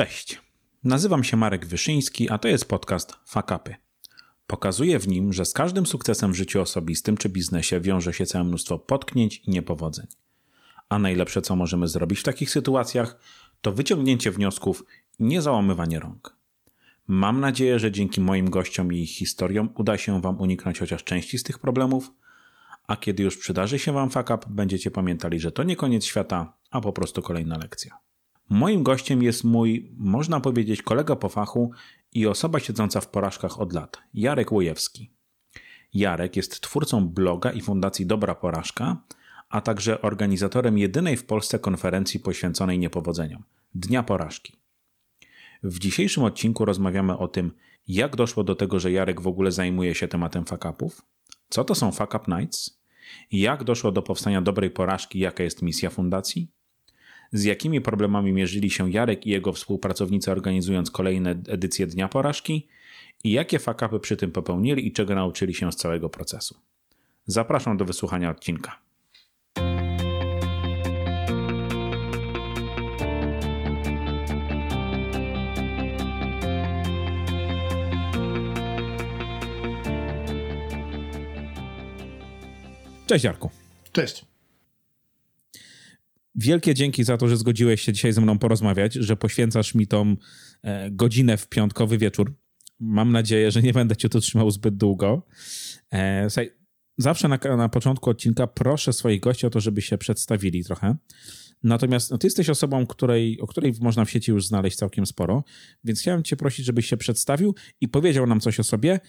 Cześć. Nazywam się Marek Wyszyński, a to jest podcast Fakapy. Pokazuję w nim, że z każdym sukcesem w życiu osobistym czy biznesie wiąże się całe mnóstwo potknięć i niepowodzeń. A najlepsze, co możemy zrobić w takich sytuacjach, to wyciągnięcie wniosków i niezałamywanie rąk. Mam nadzieję, że dzięki moim gościom i ich historiom uda się Wam uniknąć chociaż części z tych problemów, a kiedy już przydarzy się Wam fuck up, będziecie pamiętali, że to nie koniec świata, a po prostu kolejna lekcja. Moim gościem jest mój, można powiedzieć, kolega po fachu i osoba siedząca w porażkach od lat, Jarek Łojewski. Jarek jest twórcą bloga i fundacji Dobra Porażka, a także organizatorem jedynej w Polsce konferencji poświęconej niepowodzeniom Dnia Porażki. W dzisiejszym odcinku rozmawiamy o tym, jak doszło do tego, że Jarek w ogóle zajmuje się tematem fakapów, co to są Fuck Up Nights, jak doszło do powstania dobrej porażki, jaka jest misja fundacji, z jakimi problemami mierzyli się Jarek i jego współpracownicy organizując kolejne edycje Dnia Porażki i jakie fakapy przy tym popełnili i czego nauczyli się z całego procesu. Zapraszam do wysłuchania odcinka. Cześć Jarku. Cześć. Wielkie dzięki za to, że zgodziłeś się dzisiaj ze mną porozmawiać, że poświęcasz mi tą e, godzinę w piątkowy wieczór. Mam nadzieję, że nie będę cię tu trzymał zbyt długo. E, zawsze na, na początku odcinka proszę swoich gości o to, żeby się przedstawili trochę. Natomiast no, ty jesteś osobą, której, o której można w sieci już znaleźć całkiem sporo, więc chciałem cię prosić, żebyś się przedstawił i powiedział nam coś o sobie,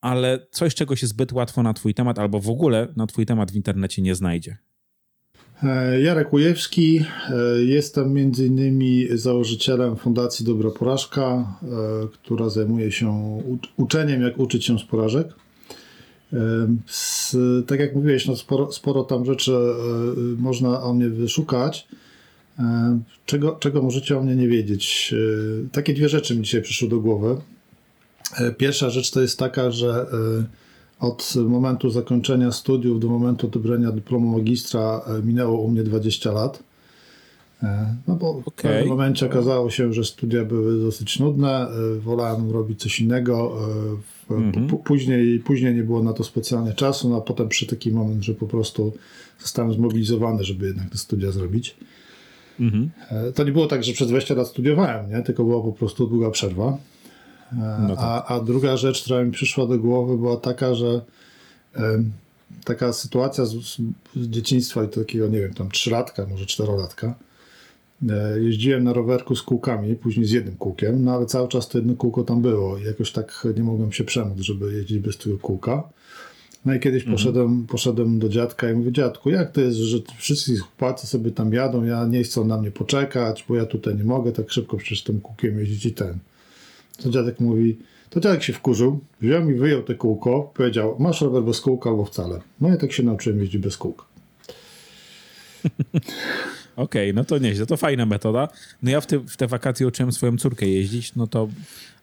ale coś, czego się zbyt łatwo na twój temat albo w ogóle na twój temat w internecie nie znajdzie. E, Jarek Ujewski, e, jestem między innymi założycielem Fundacji Dobra Porażka, e, która zajmuje się uczeniem, jak uczyć się z porażek. Z, tak jak mówiłeś, no sporo, sporo tam rzeczy można o mnie wyszukać. Czego, czego możecie o mnie nie wiedzieć? Takie dwie rzeczy mi dzisiaj przyszły do głowy. Pierwsza rzecz to jest taka, że od momentu zakończenia studiów do momentu odebrania dyplomu magistra e, minęło u mnie 20 lat. E, no bo okay. w pewnym momencie okazało się, że studia były dosyć nudne, e, wolałem robić coś innego. -hmm. Później, później nie było na to specjalnie czasu, no a potem przy taki moment, że po prostu zostałem zmobilizowany, żeby jednak te studia zrobić. Mm -hmm. To nie było tak, że przez 20 lat studiowałem, nie? tylko była po prostu długa przerwa. No tak. a, a druga rzecz, która mi przyszła do głowy, była taka, że taka sytuacja z, z, dzieciństwa i takiego, nie wiem, tam trzylatka, może czterolatka. E, jeździłem na rowerku z kółkami, później z jednym kółkiem, no ale cały czas to jedno kółko tam było i jakoś tak nie mogłem się przemóc, żeby jeździć bez tego kółka. No i kiedyś mhm. poszedłem, poszedłem do dziadka i mówię, dziadku, jak to jest, że wszyscy chłopacy sobie tam jadą, ja nie chcą na mnie poczekać, bo ja tutaj nie mogę tak szybko przecież tym kółkiem jeździć i ten. To dziadek mówi, to dziadek się wkurzył, wziął mi, wyjął te kółko, powiedział, masz rower bez kółka albo wcale. No i tak się nauczyłem jeździć bez kółka. Okej, okay, no to nieźle, to fajna metoda. No ja w te, w te wakacje uczyłem swoją córkę jeździć, no to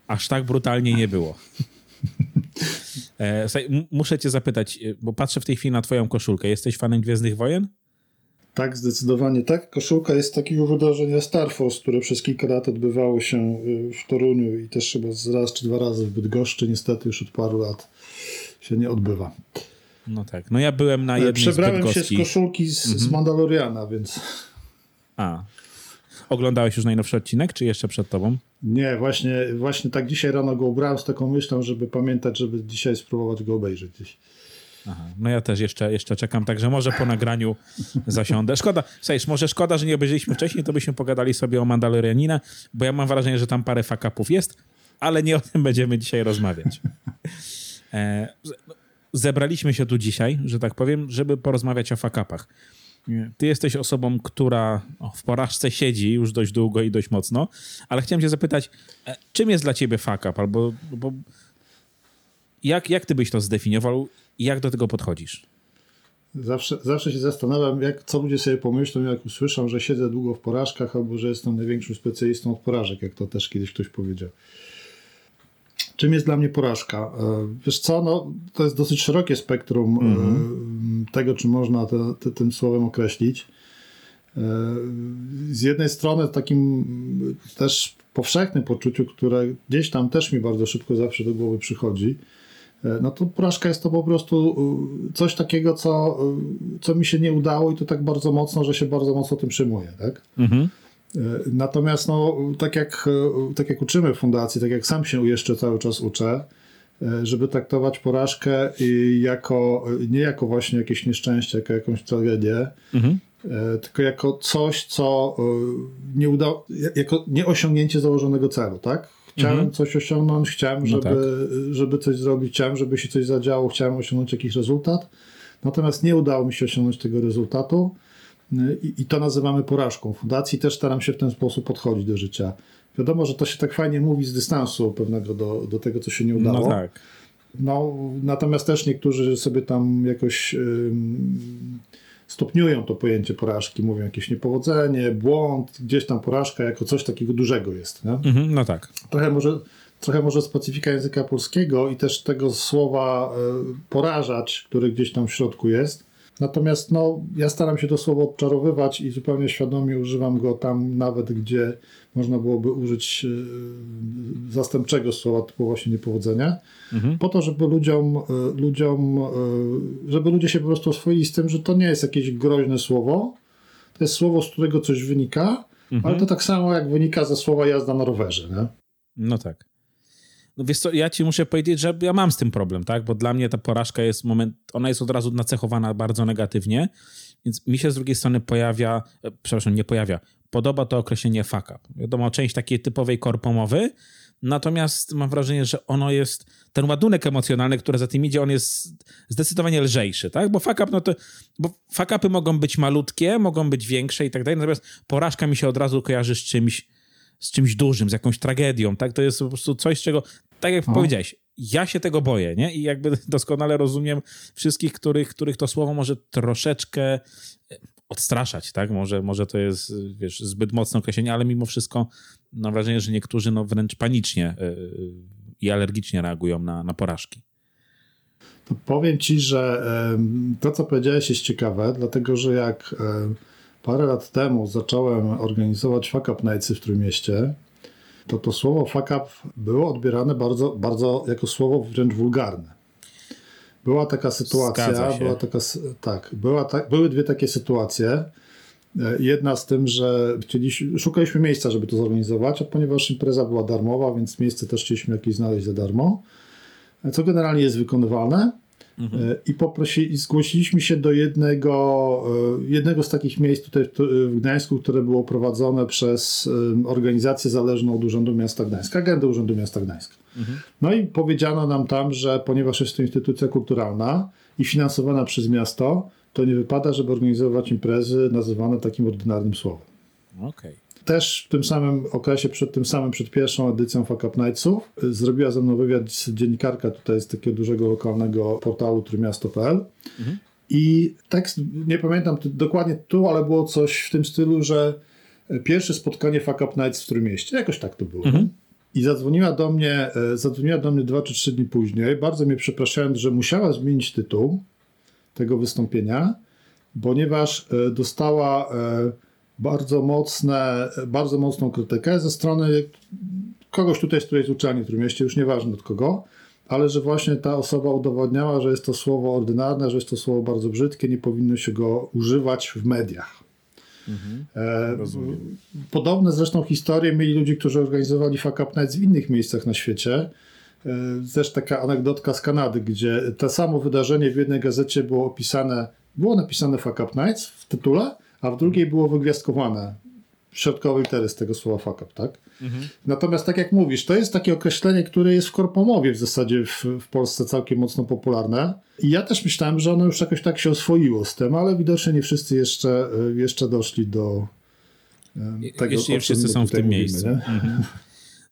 aż tak brutalnie nie było. e, muszę cię zapytać, bo patrzę w tej chwili na twoją koszulkę. Jesteś fanem Gwiezdnych Wojen? Tak, zdecydowanie tak. Koszulka jest takiego wydarzenia Star Force, które przez kilka lat odbywało się y, w Toruniu i też chyba raz czy dwa razy w Bydgoszczy. Niestety już od paru lat się nie odbywa. No tak. No ja byłem na jednej Przebrałem z się z koszulki z, mhm. z Mandaloriana, więc... A. Oglądałeś już najnowszy odcinek, czy jeszcze przed tobą? Nie, właśnie, właśnie tak dzisiaj rano go ubrałem z taką myślą, żeby pamiętać, żeby dzisiaj spróbować go obejrzeć gdzieś. Aha, no ja też jeszcze, jeszcze czekam, także może po nagraniu zasiądę. Szkoda, słuchaj, może szkoda, że nie obejrzeliśmy wcześniej, to byśmy pogadali sobie o Mandalorianina, bo ja mam wrażenie, że tam parę fakapów jest, ale nie o tym będziemy dzisiaj rozmawiać. E, zebraliśmy się tu dzisiaj, że tak powiem, żeby porozmawiać o fakapach. Ty jesteś osobą, która w porażce siedzi już dość długo i dość mocno, ale chciałem cię zapytać, e, czym jest dla ciebie fakap? Albo bo jak, jak ty byś to zdefiniował i jak do tego podchodzisz? Zawsze, zawsze się zastanawiam, jak, co ludzie sobie pomyślą, jak usłyszą, że siedzę długo w porażkach albo że jestem największym specjalistą od porażek, jak to też kiedyś ktoś powiedział. Czym jest dla mnie porażka? E, wiesz co, no, to jest dosyć szerokie spektrum mm -hmm. tego, czy można te, te, tym słowem określić. z jednej strony takim też powszechnym poczuciu, które gdzieś tam też mi bardzo szybko zawsze do głowy przychodzi, no to porażka jest to po prostu coś takiego, co, co mi się nie udało i to tak bardzo mocno, że się bardzo mocno tym przejmuję, tak? Mhm. Natomiast no, tak, jak, tak jak uczymy w fundacji, tak jak sam się jeszcze cały czas uczę, żeby traktować porażkę jako, nie jako właśnie jakieś nieszczęście, jako jakąś tragedię, mhm. tylko jako coś, co e, nie udało, jako nieosiągnięcie założonego celu, tak? Chciałem mhm. coś osiągnąć, chciałem, no żeby, no tak. żeby coś zrobić, chciałem, żeby się coś zadziało, chciałem osiągnąć jakiś rezultat, natomiast nie udało mi się osiągnąć tego rezultatu i, i to nazywamy porażką. W fundacji też staram się w ten sposób podchodzić do życia. Wiadomo, że to się tak fajnie mówi z dystansu pewnego do, do tego, co się nie udało. No tak. No, natomiast też niektórzy sobie tam jakoś stopniują to pojęcie porażki, mówią jakieś niepowodzenie, błąd, gdzieś tam porażka jako coś takiego dużego jest. Nie? Mhm, no tak. Trochę może, trochę może specyfika języka polskiego i też tego słowa y, porażać, który gdzieś tam w środku jest, Natomiast no, ja staram się to słowo odczarowywać i zupełnie świadomie używam go tam, nawet gdzie można byłoby użyć e, zastępczego słowa typu właśnie niepowodzenia, mhm. po to, żeby ludziom, e, ludziom, e, żeby ludzie się po prostu oswoili z tym, że to nie jest jakieś groźne słowo, to jest słowo, z którego coś wynika, mhm. ale to tak samo jak wynika ze słowa jazda na rowerze. Nie? No tak. No wiesz co, ja ci muszę powiedzieć, że ja mam z tym problem, tak? Bo dla mnie ta porażka jest moment, ona jest od razu nacechowana bardzo negatywnie, więc mi się z drugiej strony pojawia, e, przepraszam, nie pojawia, podoba to określenie fuck up. Wiadomo, część takiej typowej korpomowy, natomiast mam wrażenie, że ono jest, ten ładunek emocjonalny, który za tym idzie, on jest zdecydowanie lżejszy, tak? Bo fuck up, no to, bo fuck upy mogą być malutkie, mogą być większe i tak dalej, natomiast porażka mi się od razu kojarzy z czymś, z czymś dużym, z jakąś tragedią, tak? To jest po prostu coś, czego tak jak o. powiedziałeś, ja się tego boję, nie? I jakby doskonale rozumiem wszystkich, których, których to słowo może troszeczkę e, odstraszać, tak? Może, może to jest, wiesz, zbyt mocne określenie, ale mimo wszystko mam wrażenie, że niektórzy no wręcz panicznie yy, i alergicznie reagują na, na porażki. To powiem ci, że to, co powiedziałeś jest ciekawe, dlatego, że jak parę lat temu zacząłem organizować Fuck Up Nights w Trójmieście, to to słowo fuck up było odbierane bardzo, bardzo jako słowo wręcz wulgarne. Była taka sytuacja, była taka, tak, była ta, były dwie takie sytuacje. E, jedna z tym, że chcieliśmy, szukaliśmy miejsca, żeby to zorganizować, a ponieważ impreza była darmowa, więc miejsce też chcieliśmy jakieś znaleźć za darmo, e, co generalnie jest wykonywalne. Mhm. I poprosili, zgłosiliśmy się do jednego, e, jednego z takich miejsc tutaj w Gdańsku, które było prowadzone przez organizację zależną od Urzędu Miasta Gdańska, agendę Urzędu Miasta Gdańska. Mhm. No i powiedziano nam tam, że ponieważ jest to instytucja kulturalna i finansowana przez miasto, to nie wypada, żeby organizować imprezy nazywane takim ordynarnym słowem. Okej. Okay też w tym samym okresie, przed tym samym, przed pierwszą edycją Fuck Up Nightsów, y, zrobiła ze mną wywiad dziennikarka tutaj z takiego dużego lokalnego portalu trójmiasto.pl mhm. i tekst, nie pamiętam dokładnie tu, ale było coś w tym stylu, że y, pierwsze spotkanie Fuck Up Nights w Trójmieście, jakoś tak to było. Mhm. I zadzwoniła do mnie, y, zadzwoniła do mnie dwa czy trzy dni później, bardzo mnie przepraszając, że musiała zmienić tytuł tego wystąpienia, ponieważ dostała bardzo mocne, bardzo mocną krytykę ze strony kogoś tutaj, z której z uczelni w którym mieście, już nieważne od kogo, ale że właśnie ta osoba udowodniała, że jest to słowo ordynarne, że jest to słowo bardzo brzydkie, nie powinno się go używać w mediach. Mhm, e, podobne zresztą historie mieli ludzie, którzy organizowali Fuck Up Nights w innych miejscach na świecie. E, też taka anegdotka z Kanady, gdzie to samo wydarzenie w jednej gazecie było opisane, było napisane Fuck Up Nights w tytule, a w drugiej było wygwiazdkowane środkowy litery z tego słowa fuck up, tak? Mhm. Natomiast tak jak mówisz, to jest takie określenie, które jest w korpomowie w zasadzie w, w Polsce całkiem mocno popularne. I ja też myślałem, że ono już jakoś tak się oswoiło z tym, ale widocznie nie wszyscy jeszcze, jeszcze doszli do tego, Jeszcze nie wszyscy są w tym mówimy, miejscu. Mhm.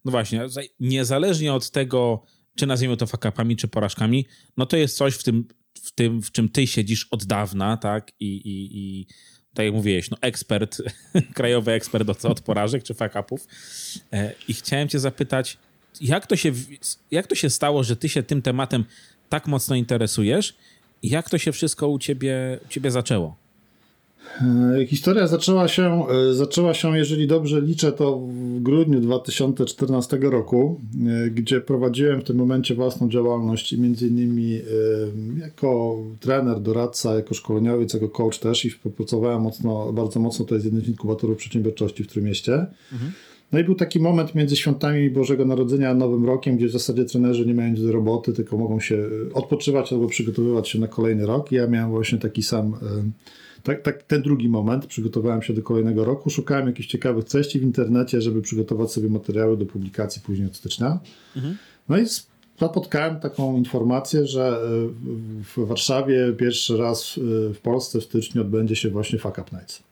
No właśnie, niezależnie od tego, czy nazwijmy to fakapami, czy porażkami, no to jest coś w tym, w tym, w czym ty siedzisz od dawna, tak? I, i, i tak jak mówiłeś, no ekspert, krajowy ekspert od, od porażek czy fakapów. E, I chciałem cię zapytać, jak to, się, jak to się stało, że ty się tym tematem tak mocno interesujesz jak to się wszystko u ciebie, u ciebie zaczęło? E, historia zaczęła się, e, zaczęła się, jeżeli dobrze liczę, to w grudniu 2014 roku, e, gdzie prowadziłem w tym momencie własną działalność i między innymi jako trener, doradca, jako szkoleniowiec, jako coach też i pracowałem mocno, bardzo mocno, to jest jeden z inkubatorów przedsiębiorczości w którym mieście. Mhm. No i był taki moment między świątami Bożego Narodzenia a Nowym Rokiem, gdzie w zasadzie trenerzy nie mają nic do roboty, tylko mogą się odpoczywać albo przygotowywać się na kolejny rok. I ja miałem właśnie taki sam tak, tak, ten drugi moment, przygotowałem się do kolejnego roku, szukałem jakichś ciekawych treści w internecie, żeby przygotować sobie materiały do publikacji później od stycznia. Mhm. No i napotkałem taką informację, że e, w Warszawie pierwszy raz w Polsce w styczniu odbędzie się właśnie Fuck Up Nights.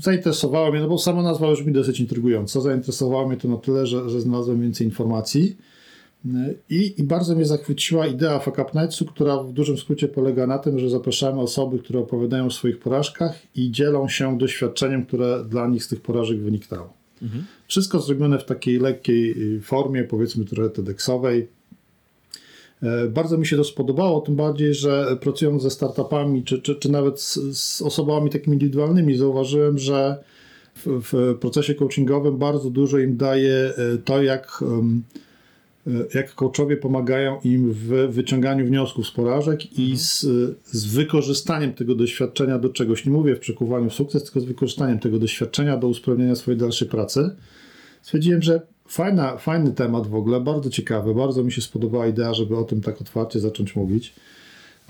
Zainteresowało mnie, no bo sama nazwa już mi dosyć intrygująca, zainteresowało mnie to na tyle, że, że znalazłem więcej informacji. I, I, bardzo mnie zachwyciła idea Nightsu, która w dużym skrócie polega na tym, że zapraszamy osoby, które opowiadają o swoich porażkach i dzielą się doświadczeniem, które dla nich z tych porażek wyniknęło. Mhm. Wszystko zrobione w takiej lekkiej y, formie, powiedzmy trochę TEDxowej. E, bardzo mi się to spodobało, tym bardziej, że pracując ze startupami, czy, czy, czy nawet z, z osobami takimi indywidualnymi, zauważyłem, że w, w, procesie coachingowym bardzo dużo im daje e, to, jak um, jak coachowie pomagają im w wyciąganiu wniosków z porażek i mhm. z, z wykorzystaniem tego doświadczenia do czegoś. Nie mówię w przekuwaniu w sukces, tylko z wykorzystaniem tego doświadczenia do usprawnienia swojej dalszej pracy. Stwierdziłem, że fajna, fajny temat w ogóle, bardzo ciekawy, bardzo mi się spodobała idea, żeby o tym tak otwarcie zacząć mówić.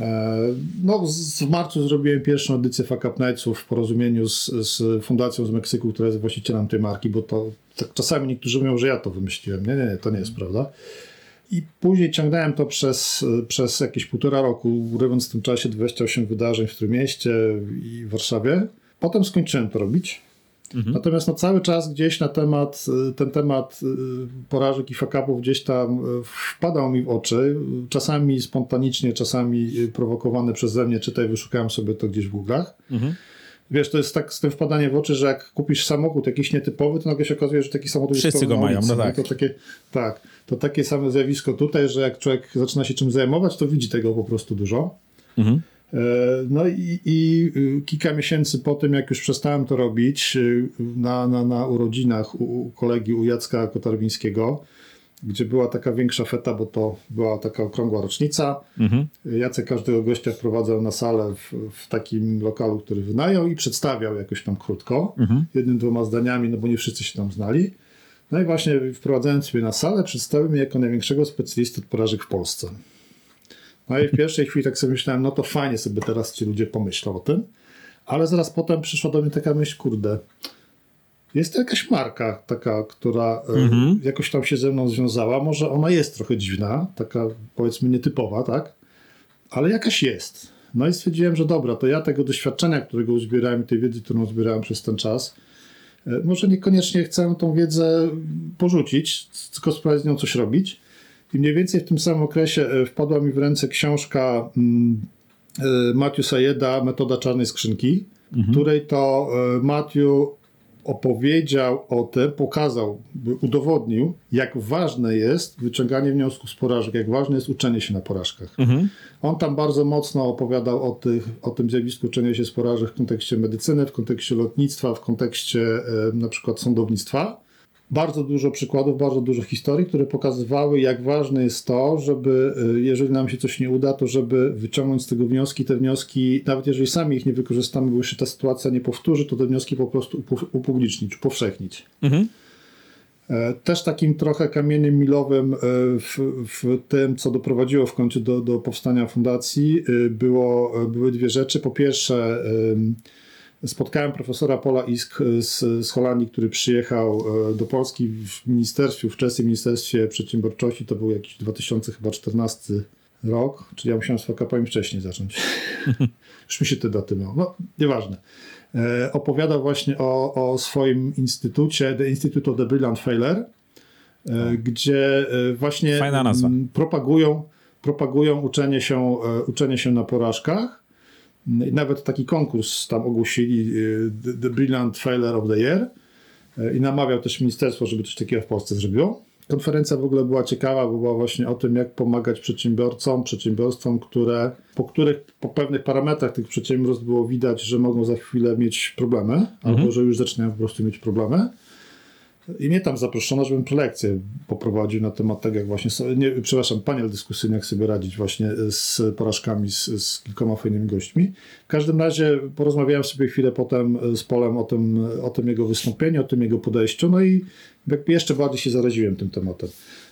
E, no, w marcu zrobiłem pierwszą edycję Fuck Up Nightsów w porozumieniu z, z Fundacją z Meksyku, która jest właścicielem tej marki, bo to tak czasami niektórzy mówią, że ja to wymyśliłem. Nie, nie, nie, to nie jest prawda. I później ciągnąłem to przez, przez jakieś półtora roku, robiąc w tym czasie 28 wydarzeń w Trójmieście i w Warszawie. Potem skończyłem to robić. Mhm. Natomiast no, cały czas gdzieś na temat, ten temat y, porażek i fakapów gdzieś tam y, wpadał mi w oczy. Czasami spontanicznie, czasami y, prowokowany przeze mnie, czytaj, wyszukałem sobie to gdzieś w Google'ach. Mhm. Wiesz, to jest tak z tym wpadanie w oczy, że jak kupisz samochód jakiś nietypowy, to nagle się okazuje, że taki samochód Wszyscy jest go mają, no tak. To takie, tak. To takie same zjawisko tutaj, że jak człowiek zaczyna się czym zajmować, to widzi tego po prostu dużo. Mhm. E, no i, i, y, kilka miesięcy po tym, jak już przestałem to robić, y, na, na, na urodzinach u, u kolegi, u Jacka Kotarwińskiego, gdzie była taka większa feta, bo to była taka okrągła rocznica. Mhm. Jacek każdego gościa wprowadzał na salę w, w, takim lokalu, który wynajął i przedstawiał jakoś tam krótko, mhm. jednym, dwoma zdaniami, no bo nie wszyscy się tam znali. No i właśnie wprowadzając mnie na salę, przedstawił mnie jako największego specjalisty od porażek w Polsce. No i w pierwszej chwili tak sobie myślałem, no to fajnie sobie teraz ci ludzie pomyślą o tym, ale zaraz potem przyszła do mnie taka myśl, kurde, jest to jakaś marka taka, która e, mhm. jakoś tam się ze mną związała. Może ona jest trochę dziwna, taka powiedzmy nietypowa, tak? Ale jakaś jest. No i stwierdziłem, że dobra, to ja tego doświadczenia, którego uzbierałem, tej wiedzy, którą zbierałem przez ten czas, e, może niekoniecznie chcę tą wiedzę porzucić, tylko spróbować z nią coś robić. I mniej więcej w tym samym okresie e, wpadła mi w ręce książka mm, Matthew Sayeda Metoda Czarnej Skrzynki, mhm. której to Matthew opowiedział o tym, pokazał, udowodnił, jak ważne jest wyciąganie wniosków z porażek, jak ważne jest uczenie się na porażkach. Mhm. On tam bardzo mocno opowiadał o, tych, o tym zjawisku uczenia się z porażek w kontekście medycyny, w kontekście lotnictwa, w kontekście e, na przykład sądownictwa bardzo dużo przykładów, bardzo dużo historii, które pokazywały, jak ważne jest to, żeby, y, jeżeli nam się coś nie uda, to żeby wyciągnąć z tego wnioski. Te wnioski, nawet jeżeli sami ich nie wykorzystamy, bo jeszcze ta sytuacja nie powtórzy, to te wnioski po prostu upublicznić, upowszechnić. Mhm. E, też takim trochę kamieniem milowym e, w, w, tym, co doprowadziło w końcu do, do powstania fundacji, e, było, były dwie rzeczy. Po pierwsze, Spotkałem profesora Pola Isk z, z Holandii, który przyjechał e, do Polski w ministerstwie, wczesnym Ministerstwie Przedsiębiorczości, to był jakiś 2014 rok, czyli ja musiałem z fakapami wcześniej zacząć. Już mi się te daty miało. No, nieważne. E, opowiadał właśnie o, o swoim instytucie, The Institute of the Brilliant Failure, e, gdzie e, właśnie propagują, propagują uczenie się, e, uczenie się na porażkach nawet taki konkurs tam ogłosili y, The Brilliant Failure of the Year y, i namawiał też ministerstwo, żeby coś takiego w Polsce zrobiło. konferencja w ogóle była ciekawa, bo była właśnie o tym, jak pomagać przedsiębiorcom, przedsiębiorstwom, które, po których po pewnych parametrach tych przedsiębiorstw było widać, że mogą za chwilę mieć problemy, mhm. albo że już zaczynają po prostu mieć problemy. I mnie tam zaproszono, żebym prelekcję poprowadził na temat tego, jak właśnie, nie, przepraszam, panel dyskusyjny, jak sobie radzić właśnie z porażkami, z, z kilkoma fajnymi gośćmi. W każdym razie porozmawiałem sobie chwilę potem z Polem o tym, o tym jego wystąpieniu, o tym jego podejściu, no i jakby jeszcze bardziej się zaraziłem tym tematem.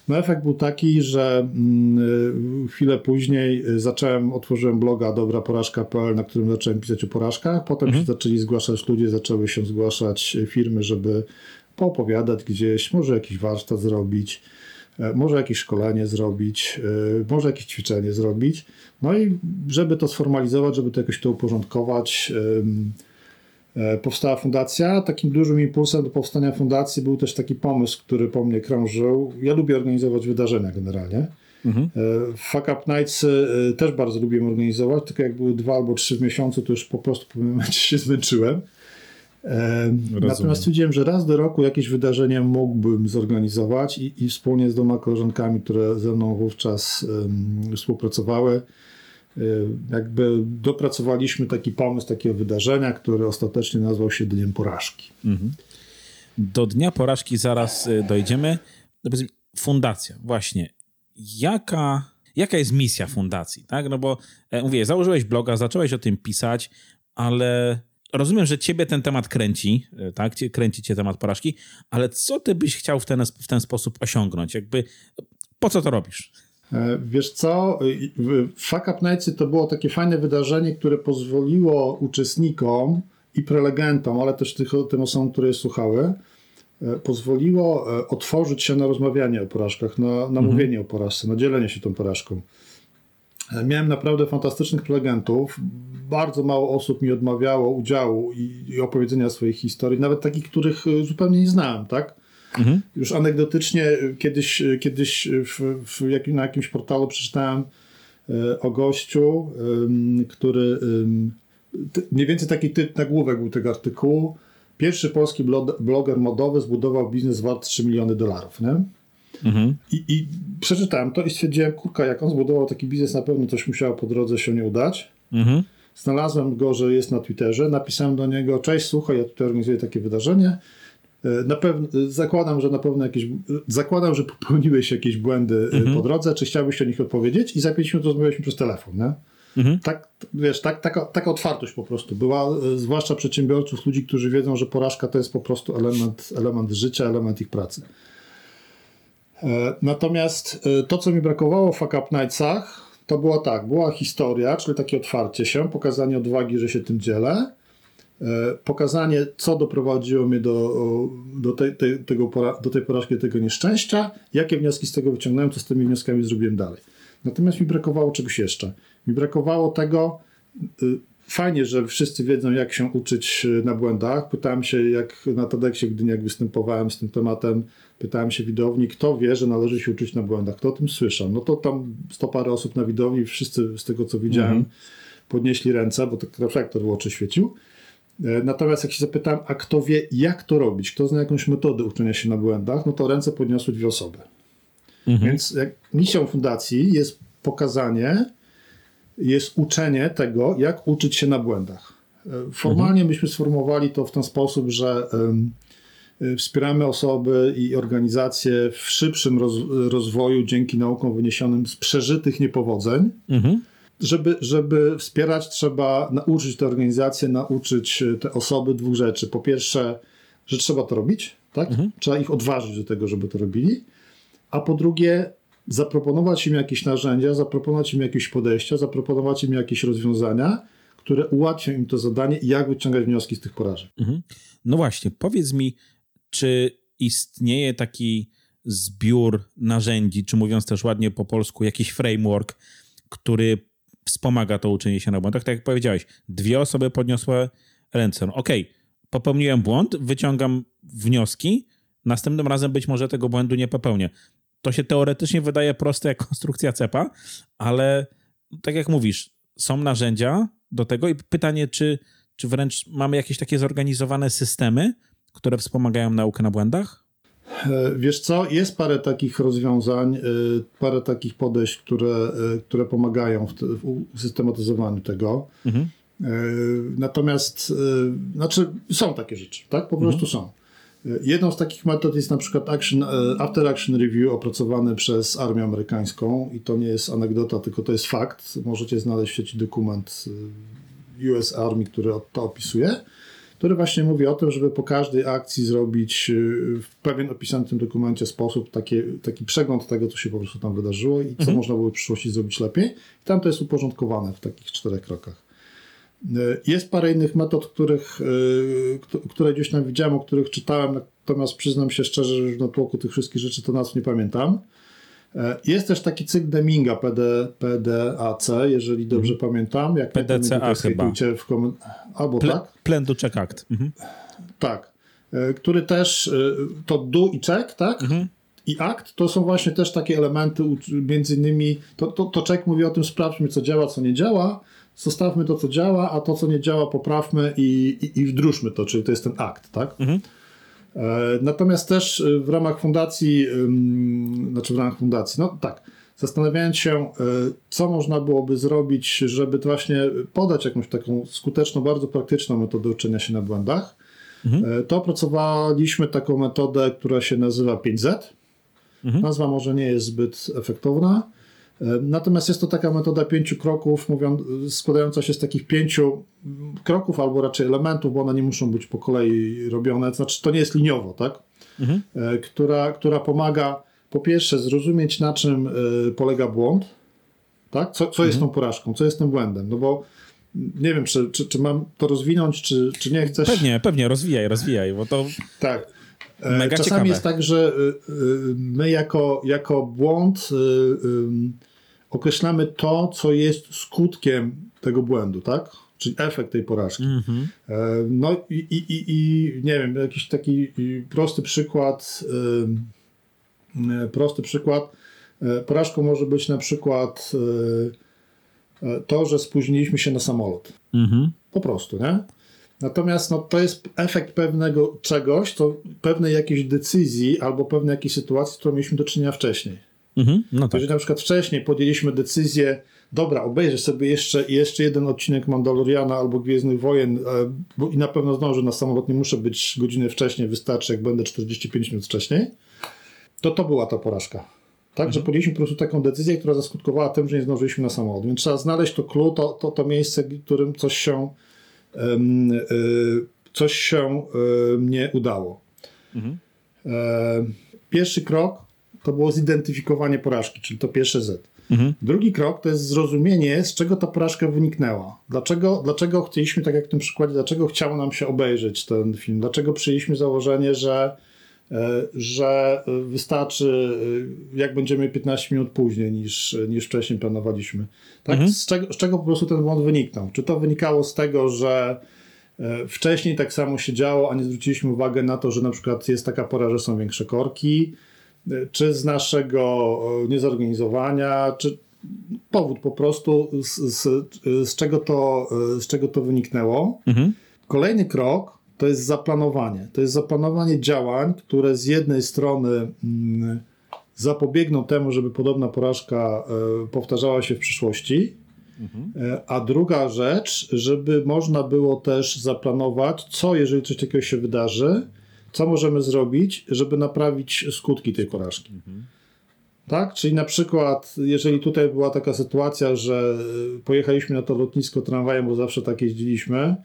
No efekt był taki, że mm, chwilę później zacząłem, otworzyłem bloga dobraporażka.pl, na którym zacząłem pisać o porażkach. Potem mhm. się zaczęli zgłaszać ludzie, zaczęły się zgłaszać firmy, żeby poopowiadać gdzieś, może jakiś warsztat zrobić, e, może jakieś szkolenie zrobić, e, może jakieś ćwiczenie zrobić. No i żeby to sformalizować, żeby to jakoś to uporządkować, e, powstała fundacja. Takim dużym impulsem do powstania fundacji był też taki pomysł, który po mnie krążył. Ja lubię organizować wydarzenia generalnie. Mhm. Fuck Up Nights też bardzo lubię organizować, tylko jak były dwa albo trzy w miesiącu, to już po prostu pewnym momencie się zmęczyłem. Natomiast stwierdziłem, że raz do roku jakieś wydarzenie mógłbym zorganizować i, i wspólnie z dwoma koleżankami, które ze mną wówczas um, współpracowały, jakby dopracowaliśmy taki pomysł takiego wydarzenia, które ostatecznie nazwał się Dniem Porażki. Mhm. Do Dnia Porażki zaraz y, dojdziemy. Fundacja, właśnie. Jaka, jaka jest misja fundacji? Tak? No bo e, mówię, założyłeś bloga, zacząłeś o tym pisać, ale rozumiem, że ciebie ten temat kręci, e, tak? Kręci cię temat porażki, ale co ty byś chciał w ten, w ten sposób osiągnąć? Jakby, po co to robisz? E, wiesz co, Fuck Up Nightsy to było takie fajne wydarzenie, które pozwoliło uczestnikom i prelegentom, ale też tych, tym osobom, które je słuchały, e, pozwoliło otworzyć się na rozmawianie o porażkach, na, na mhm. mówienie o porażce, na dzielenie się tą porażką. Miałem naprawdę fantastycznych prelegentów. Bardzo mało osób mi odmawiało udziału i, i opowiedzenia swoich historii, nawet takich, których e, zupełnie nie znałem, tak? Mhm. Już anegdotycznie e, kiedyś, e, kiedyś w, w na jakimś portalu przeczytałem o gościu, który mniej więcej taki typ nagłówek był tego artykułu. Pierwszy polski bloger modowy zbudował biznes wart 3 miliony dolarów. Nie? Mhm. I, I przeczytałem to i stwierdziłem, kurka, jak on zbudował taki biznes, na pewno coś musiało po drodze się nie udać. Mhm. Znalazłem go, że jest na Twitterze, napisałem do niego, cześć, słuchaj, ja tutaj organizuję takie wydarzenie. E, na pewno, zakładam, że na pewno jakieś, zakładam, że popełniłeś jakieś błędy e, mhm. po drodze, czy chciałbyś o nich odpowiedzieć? I za 5 minut rozmawialiśmy przez telefon, nie? Mhm. Tak, wiesz, tak, taka, taka otwartość po prostu była, e, zwłaszcza przedsiębiorców, ludzi, którzy wiedzą, że porażka to jest po prostu element, element życia, element ich pracy. E, natomiast e, to, co mi brakowało w Fuck Up Nightsach, to było tak, była historia, czyli takie otwarcie się, pokazanie odwagi, że się tym dzielę, e, pokazanie, co doprowadziło mnie do, do, tej, tej, tego, do tej porażki, do tego nieszczęścia, jakie wnioski z tego wyciągnąłem, co z tymi wnioskami zrobiłem dalej. Natomiast mi brakowało czegoś jeszcze. Mi brakowało tego, y, fajnie, że wszyscy wiedzą, jak się uczyć na błędach. Pytałem się, jak na TEDxie, gdy jak występowałem z tym tematem, pytałem się widowni, kto wie, że należy się uczyć na błędach, kto o tym słyszał. No to tam sto parę osób na widowni, wszyscy z tego, co widziałem, mhm. podnieśli ręce, bo tak reflektor w oczy świecił. E, natomiast jak się zapytałem, a kto wie, jak to robić, kto zna jakąś metodę uczenia się na błędach, no to ręce podniosły dwie osoby. Mhm. Więc jak misją fundacji jest pokazanie, jest uczenie tego, jak uczyć się na błędach. E, formalnie mhm. myśmy sformułowali to w ten sposób, że wspieramy osoby i organizacje w szybszym roz, rozwoju dzięki naukom wyniesionym z przeżytych niepowodzeń. Mhm. Żeby, żeby wspierać, trzeba nauczyć te organizacje, nauczyć y, te osoby dwóch rzeczy. Po pierwsze, że trzeba to robić, tak? Mhm. Trzeba ich odważyć do tego, żeby to robili. A po drugie, zaproponować im jakieś narzędzia, zaproponować im jakieś podejścia, zaproponować im jakieś rozwiązania, które ułatwią im to zadanie i jak wyciągać wnioski z tych porażek. Mhm. No właśnie, powiedz mi, czy istnieje taki zbiór narzędzi, czy mówiąc też ładnie po polsku, jakiś framework, który wspomaga to uczenie się na błędach. Tak jak powiedziałeś, dwie osoby podniosły ręce. No, okay, popełniłem błąd, wyciągam wnioski, następnym razem być może tego błędu nie popełnię. To się teoretycznie wydaje proste jak konstrukcja cepa, ale tak jak mówisz, są narzędzia do tego i pytanie, czy, czy wręcz mamy jakieś takie zorganizowane systemy, które wspomagają naukę na błędach? E, wiesz co, jest parę takich rozwiązań, e, parę takich podejść, które, e, które pomagają w, w systematyzowaniu tego. Mhm. Natomiast, znaczy są takie rzeczy, tak? Po prostu mhm. są. Jedną z takich metod jest na przykład action, After Action Review opracowany przez armię amerykańską i to nie jest anegdota, tylko to jest fakt. Możecie znaleźć w sieci dokument US Army, który to opisuje który właśnie mówi o tym, żeby po każdej akcji zrobić y, w pewien opisany w tym dokumencie sposób taki, taki przegląd tego, co się po prostu tam wydarzyło i co mhm. można było w przyszłości zrobić lepiej. I tam to jest uporządkowane w takich czterech krokach. Y, jest parę innych metod, których, y, które gdzieś tam widziałem, o których czytałem, natomiast przyznam się szczerze, że na tłoku tych wszystkich rzeczy to nas nie pamiętam. Jest też taki cykl Deminga PD, PDAC, jeżeli dobrze mhm. pamiętam. Jak PDCA chyba. W koment- Albo Ple, tak? Plan do check act. Mhm. Tak. E, który też, e, to do i check, tak? Mhm. I akt to są właśnie też takie elementy, między innymi, to, to, to check mówi o tym, sprawdźmy, co działa, co nie działa, zostawmy to, co działa, a to, co nie działa, poprawmy i, i, i wdróżmy to, czyli to jest ten akt, tak? Mhm. E, natomiast też w ramach fundacji, znaczy w ramach fundacji, no tak, zastanawiając się, e, co można byłoby zrobić, żeby właśnie podać jakąś taką skuteczną, bardzo praktyczną metodę uczenia się na błędach, mhm. E, to opracowaliśmy taką metodę, która się nazywa 5Z. Mhm. Nazwa może nie jest zbyt efektowna, e, Natomiast jest to taka metoda pięciu kroków, mówiąc, składająca się z takich pięciu kroków, albo raczej elementów, bo one nie muszą być po kolei robione. Znaczy, to nie jest liniowo, tak? Mhm. Która, która pomaga po pierwsze zrozumieć, na czym polega błąd, tak? Co, co jest mhm. tą porażką, co jest tym błędem, no bo nie wiem, czy, czy, czy mam to rozwinąć, czy, czy nie chcesz. Pewnie, pewnie, rozwijaj, rozwijaj, bo to tak. E, Mega Czasami ciekawe. jest tak, że y, y, my jako, jako błąd określamy to, co jest skutkiem tego błędu, tak? Czyli efekt tej porażki. Mm-hmm. No i, i, i, nie wiem, jakiś taki prosty przykład. Prosty przykład. E, porażką może być na przykład to, że spóźniliśmy się na samolot. Mhm. Po prostu, nie? Natomiast no, to jest efekt pewnego czegoś, to pewnej jakiejś decyzji albo pewnej jakiejś sytuacji, z którą mieliśmy do czynienia wcześniej. Mhm, no tak. Jeżeli na przykład wcześniej podjęliśmy decyzję, dobra, obejrzę sobie jeszcze, jeszcze jeden odcinek Mandaloriana albo Gwiezdnych Wojen bo i na pewno zdążę na samolot, nie muszę być godzinę wcześniej, wystarczy jak będę 45 minut wcześniej to to była ta porażka. Tak, mhm. że podjęliśmy po prostu taką decyzję, która zaskutkowała tym, że nie zdążyliśmy na samochód. Więc trzeba znaleźć to clue, to, to, to miejsce, w którym coś się, coś się y, nie udało. Mhm. E, pierwszy krok to było zidentyfikowanie porażki, czyli to pierwsze Z. Mhm. Drugi krok to jest zrozumienie, z czego ta porażka wyniknęła. Dlaczego, dlaczego chcieliśmy, tak jak w tym przykładzie, dlaczego chciało nam się obejrzeć ten film? Dlaczego przyjęliśmy założenie, że E, że wystarczy, e, jak będziemy 15 minut później niż, niż wcześniej planowaliśmy. Tak? Mhm. Z, czego, z czego po prostu ten błąd wyniknął? Czy to wynikało z tego, że e, wcześniej tak samo się działo, a nie zwróciliśmy uwagi na to, że na przykład jest taka pora, że są większe korki, czy z naszego niezorganizowania, czy powód po prostu, z, z, z czego, to, z czego to wyniknęło. Mhm. Kolejny krok to jest zaplanowanie. To jest zaplanowanie działań, które z jednej strony mm, zapobiegną temu, żeby podobna porażka e, powtarzała się w przyszłości. E, a druga rzecz, żeby można było też zaplanować, co jeżeli coś takiego się wydarzy, co możemy zrobić, żeby naprawić skutki tej porażki. Tak? Czyli na przykład, jeżeli tutaj była taka sytuacja, że pojechaliśmy na to lotnisko tramwajem, bo zawsze tak jeździliśmy,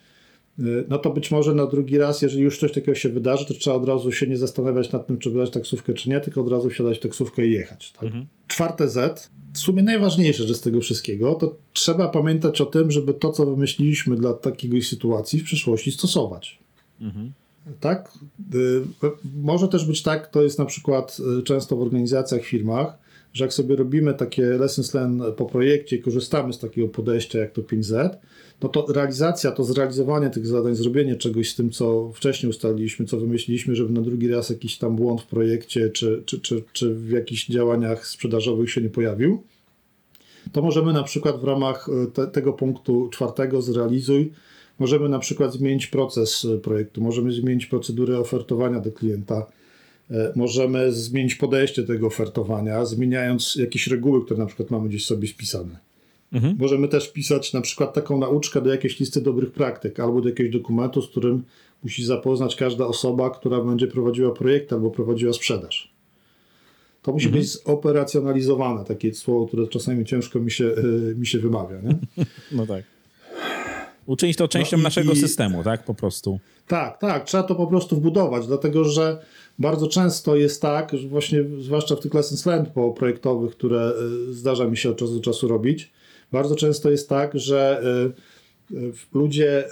no to być może na drugi raz, jeżeli już coś takiego się wydarzy, to trzeba od razu się nie zastanawiać nad tym, czy brać taksówkę, czy nie, tylko od razu wsiadać w taksówkę i jechać. Tak? Mhm. Czwarte Z, w sumie najważniejsze że z tego wszystkiego, to trzeba pamiętać o tym, żeby to, co wymyśliliśmy dla takiej sytuacji w przyszłości stosować. Mhm. Tak? Y, może też być tak, to jest na przykład y, często w organizacjach, firmach, że jak sobie robimy takie lessons learned po projekcie i korzystamy z takiego podejścia jak to 5Z, no to realizacja, to zrealizowanie tych zadań, zrobienie czegoś z tym, co wcześniej ustaliliśmy, co wymyśliliśmy, żeby na drugi raz jakiś tam błąd w projekcie czy, czy, czy, czy w jakichś działaniach sprzedażowych się nie pojawił, to możemy na przykład w ramach e, te, tego punktu czwartego zrealizuj, możemy na przykład zmienić proces e, projektu, możemy zmienić procedurę ofertowania do klienta, E, możemy zmienić podejście tego ofertowania, zmieniając jakieś reguły, które na przykład mamy gdzieś sobie spisane. Mhm. Możemy też wpisać na przykład taką nauczkę do jakiejś listy dobrych praktyk albo do jakiegoś dokumentu, z którym musi zapoznać każda osoba, która będzie prowadziła projekt albo prowadziła sprzedaż. To musi mhm. być zoperacjonalizowane, takie słowo, które czasami ciężko mi się, yy, mi się wymawia. Nie? No tak. Uczynić to częścią no i, naszego i, systemu, tak? Po prostu. Tak, tak. Trzeba to po prostu wbudować, dlatego że bardzo często jest tak, że właśnie, zwłaszcza w tych lessons learned projektowych, które y, zdarza mi się od czasu do czasu robić, bardzo często jest tak, że y, y, ludzie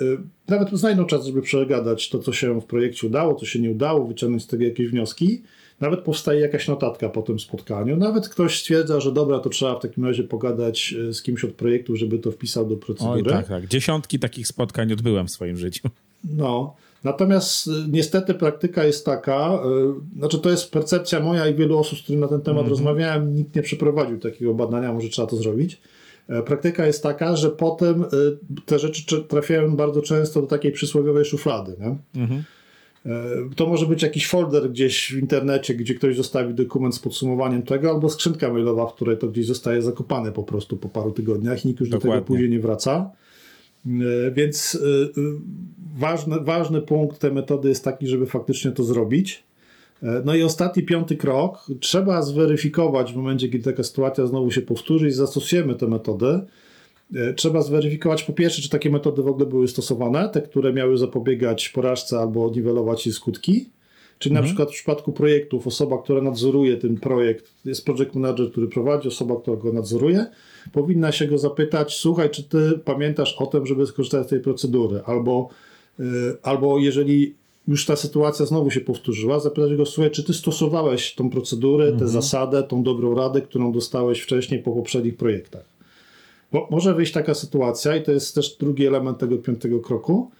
nawet znajdą czas, żeby przegadać to, co się w projekcie udało, co się nie udało, wyciągnąć z tego jakieś wnioski. Nawet powstaje jakaś notatka po tym spotkaniu. Nawet ktoś stwierdza, że dobra, to trzeba w takim razie pogadać z kimś od projektu, żeby to wpisał do procedury. Oj, tak, tak. Dziesiątki takich spotkań odbyłem w swoim życiu. No, Natomiast y, niestety praktyka jest taka, y, znaczy to jest percepcja moja i wielu osób, z którymi na ten temat mm -hmm. rozmawiałem, nikt nie przeprowadził takiego badania, może trzeba to zrobić. E, praktyka jest taka, że potem y, te rzeczy trafiają bardzo często do takiej przysłowiowej szuflady. Nie? Mm -hmm. To może być jakiś folder gdzieś w internecie, gdzie ktoś zostawi dokument z podsumowaniem tego, albo skrzynka mailowa, w której to gdzieś zostaje zakopane po prostu po paru tygodniach i nikt już Dokładnie. do tego później nie wraca. E, więc e, e, ważny, ważny punkt tej metody jest taki, żeby faktycznie to zrobić. No i ostatni, piąty krok. Trzeba zweryfikować w momencie, kiedy taka sytuacja znowu się powtórzy i zastosujemy tę metodę. Trzeba zweryfikować po pierwsze, czy takie metody w ogóle były stosowane, te, które miały zapobiegać porażce albo niwelować jej skutki. Czyli mhm. na przykład w przypadku projektów osoba, która nadzoruje ten projekt, jest project manager, który prowadzi, osoba, która go nadzoruje, powinna się go zapytać, słuchaj, czy ty pamiętasz o tym, żeby skorzystać z tej procedury, albo, yy, albo jeżeli już ta sytuacja znowu się powtórzyła, zapytać go, słuchaj, czy ty stosowałeś tą procedurę, mhm. tę zasadę, tą dobrą radę, którą dostałeś wcześniej po poprzednich projektach. Bo może wyjść taka sytuacja i to jest też drugi element tego piątego kroku,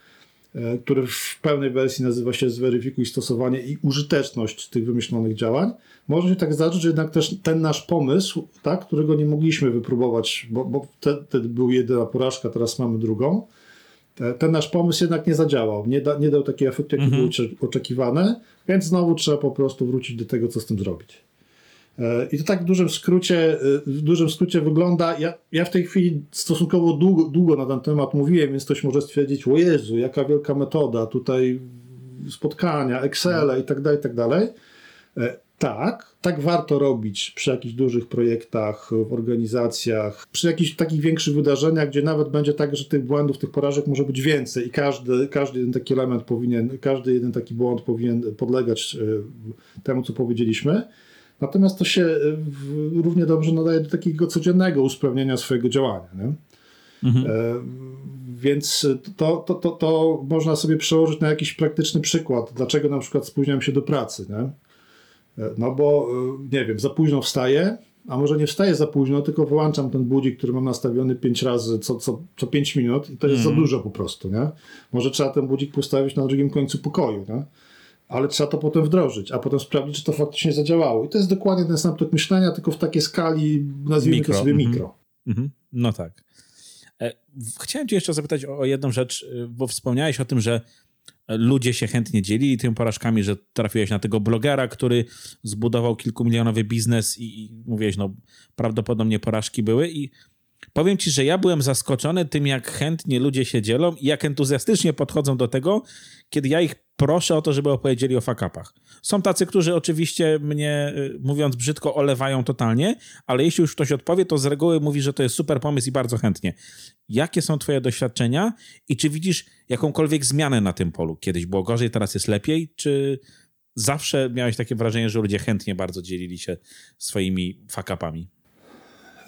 E, który w pełnej wersji nazywa się Zweryfikuj stosowanie i użyteczność tych wymyślonych działań. Może się tak zdarzyć, że jednak też ten nasz pomysł, tak, którego nie mogliśmy wypróbować, bo, bo wtedy był jedyna porażka, teraz mamy drugą, ten nasz pomysł jednak nie zadziałał, nie, da, nie dał takiego efektu, jaki mhm. był oczekiwany, więc znowu trzeba po prostu wrócić do tego, co z tym zrobić. E, I to tak w dużym skrócie, e, w dużym skrócie wygląda. Ja, ja w tej chwili stosunkowo długo, długo na ten temat mówiłem, więc ktoś może stwierdzić, o Jezu, jaka wielka metoda, tutaj spotkania, Excel i tak dalej, i tak dalej. E, tak, tak warto robić przy jakichś dużych projektach, w organizacjach, przy jakichś takich większych wydarzeniach, gdzie nawet będzie tak, że tych błędów, tych porażek może być więcej i każdy, każdy jeden taki element powinien, każdy jeden taki błąd powinien podlegać temu, co powiedzieliśmy. Natomiast to się e, równie dobrze nadaje do takiego codziennego usprawnienia swojego działania. Nie? Mhm. E, więc to, to, to, to można sobie przełożyć na jakiś praktyczny przykład, dlaczego na przykład spóźniam się do pracy. Nie? E, no bo, nie wiem, za późno wstaję, a może nie wstaję za późno, tylko wyłączam ten budzik, który mam nastawiony 5 razy co, co, co 5 minut i to jest mhm. za dużo po prostu. Nie? Może trzeba ten budzik postawić na drugim końcu pokoju. Nie? ale trzeba to potem wdrożyć, a potem sprawdzić, czy to faktycznie zadziałało. I to jest dokładnie ten sam tok myślenia, tylko w takiej skali, nazwijmy mikro. to sobie mhm. mikro. Mm -hmm. No tak. E, chciałem cię jeszcze zapytać o, jedną rzecz, e, bo wspomniałeś o tym, że ludzie się chętnie dzielili tymi porażkami, że trafiłeś na tego blogera, który zbudował kilkumilionowy biznes i, i mówiłeś, no prawdopodobnie porażki były. I Powiem ci, że ja byłem zaskoczony tym, jak chętnie ludzie się dzielą i jak entuzjastycznie podchodzą do tego, kiedy ja ich proszę o to, żeby opowiedzieli o fakapach. Są tacy, którzy oczywiście mnie, y, mówiąc brzydko, olewają totalnie, ale jeśli już ktoś odpowie, to z reguły mówi, że to jest super pomysł i bardzo chętnie. Jakie są twoje doświadczenia i czy widzisz jakąkolwiek zmianę na tym polu? Kiedyś było gorzej, teraz jest lepiej, czy zawsze miałeś takie wrażenie, że ludzie chętnie bardzo dzielili się swoimi fakapami?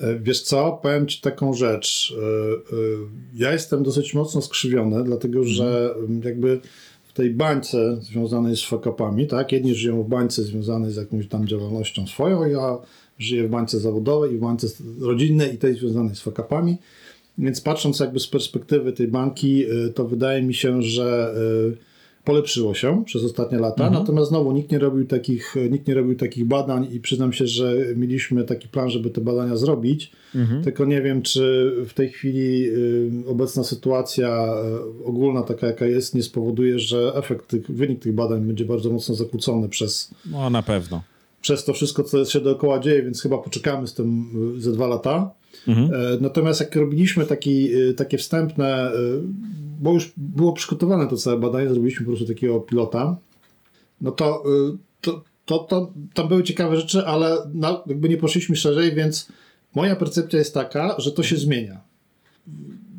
E, wiesz co, powiem Ci taką rzecz. E, e, ja jestem dosyć mocno skrzywiony, dlatego mhm. że jakby tej bańce związanej z fakapami, tak? Jedni żyją w bańce związanej z jakąś tam działalnością swoją, ja żyję w bańce zawodowej i w bańce rodzinnej i tej związanej z fakapami. Więc patrząc jakby z perspektywy tej banki, to wydaje mi się, że polepszyło się przez ostatnie lata, mhm. natomiast znowu nikt nie robił takich, nikt nie robił takich badań i przyznam się, że mieliśmy taki plan, żeby te badania zrobić, mhm. tylko nie wiem, czy w tej chwili y, obecna sytuacja y, ogólna, taka jaka jest, nie spowoduje, że efekt, tych, wynik tych badań będzie bardzo mocno zakłócony przez... No na pewno. Przez to wszystko, co się dookoła dzieje, więc chyba poczekamy z tym y, ze dwa lata. Mhm. E, natomiast jak robiliśmy taki, takie wstępne bo już było przygotowane to całe badanie, zrobiliśmy po prostu takiego pilota, no to, to, to, to tam były ciekawe rzeczy, ale jakby nie poszliśmy szerzej, więc moja percepcja jest taka, że to się zmienia.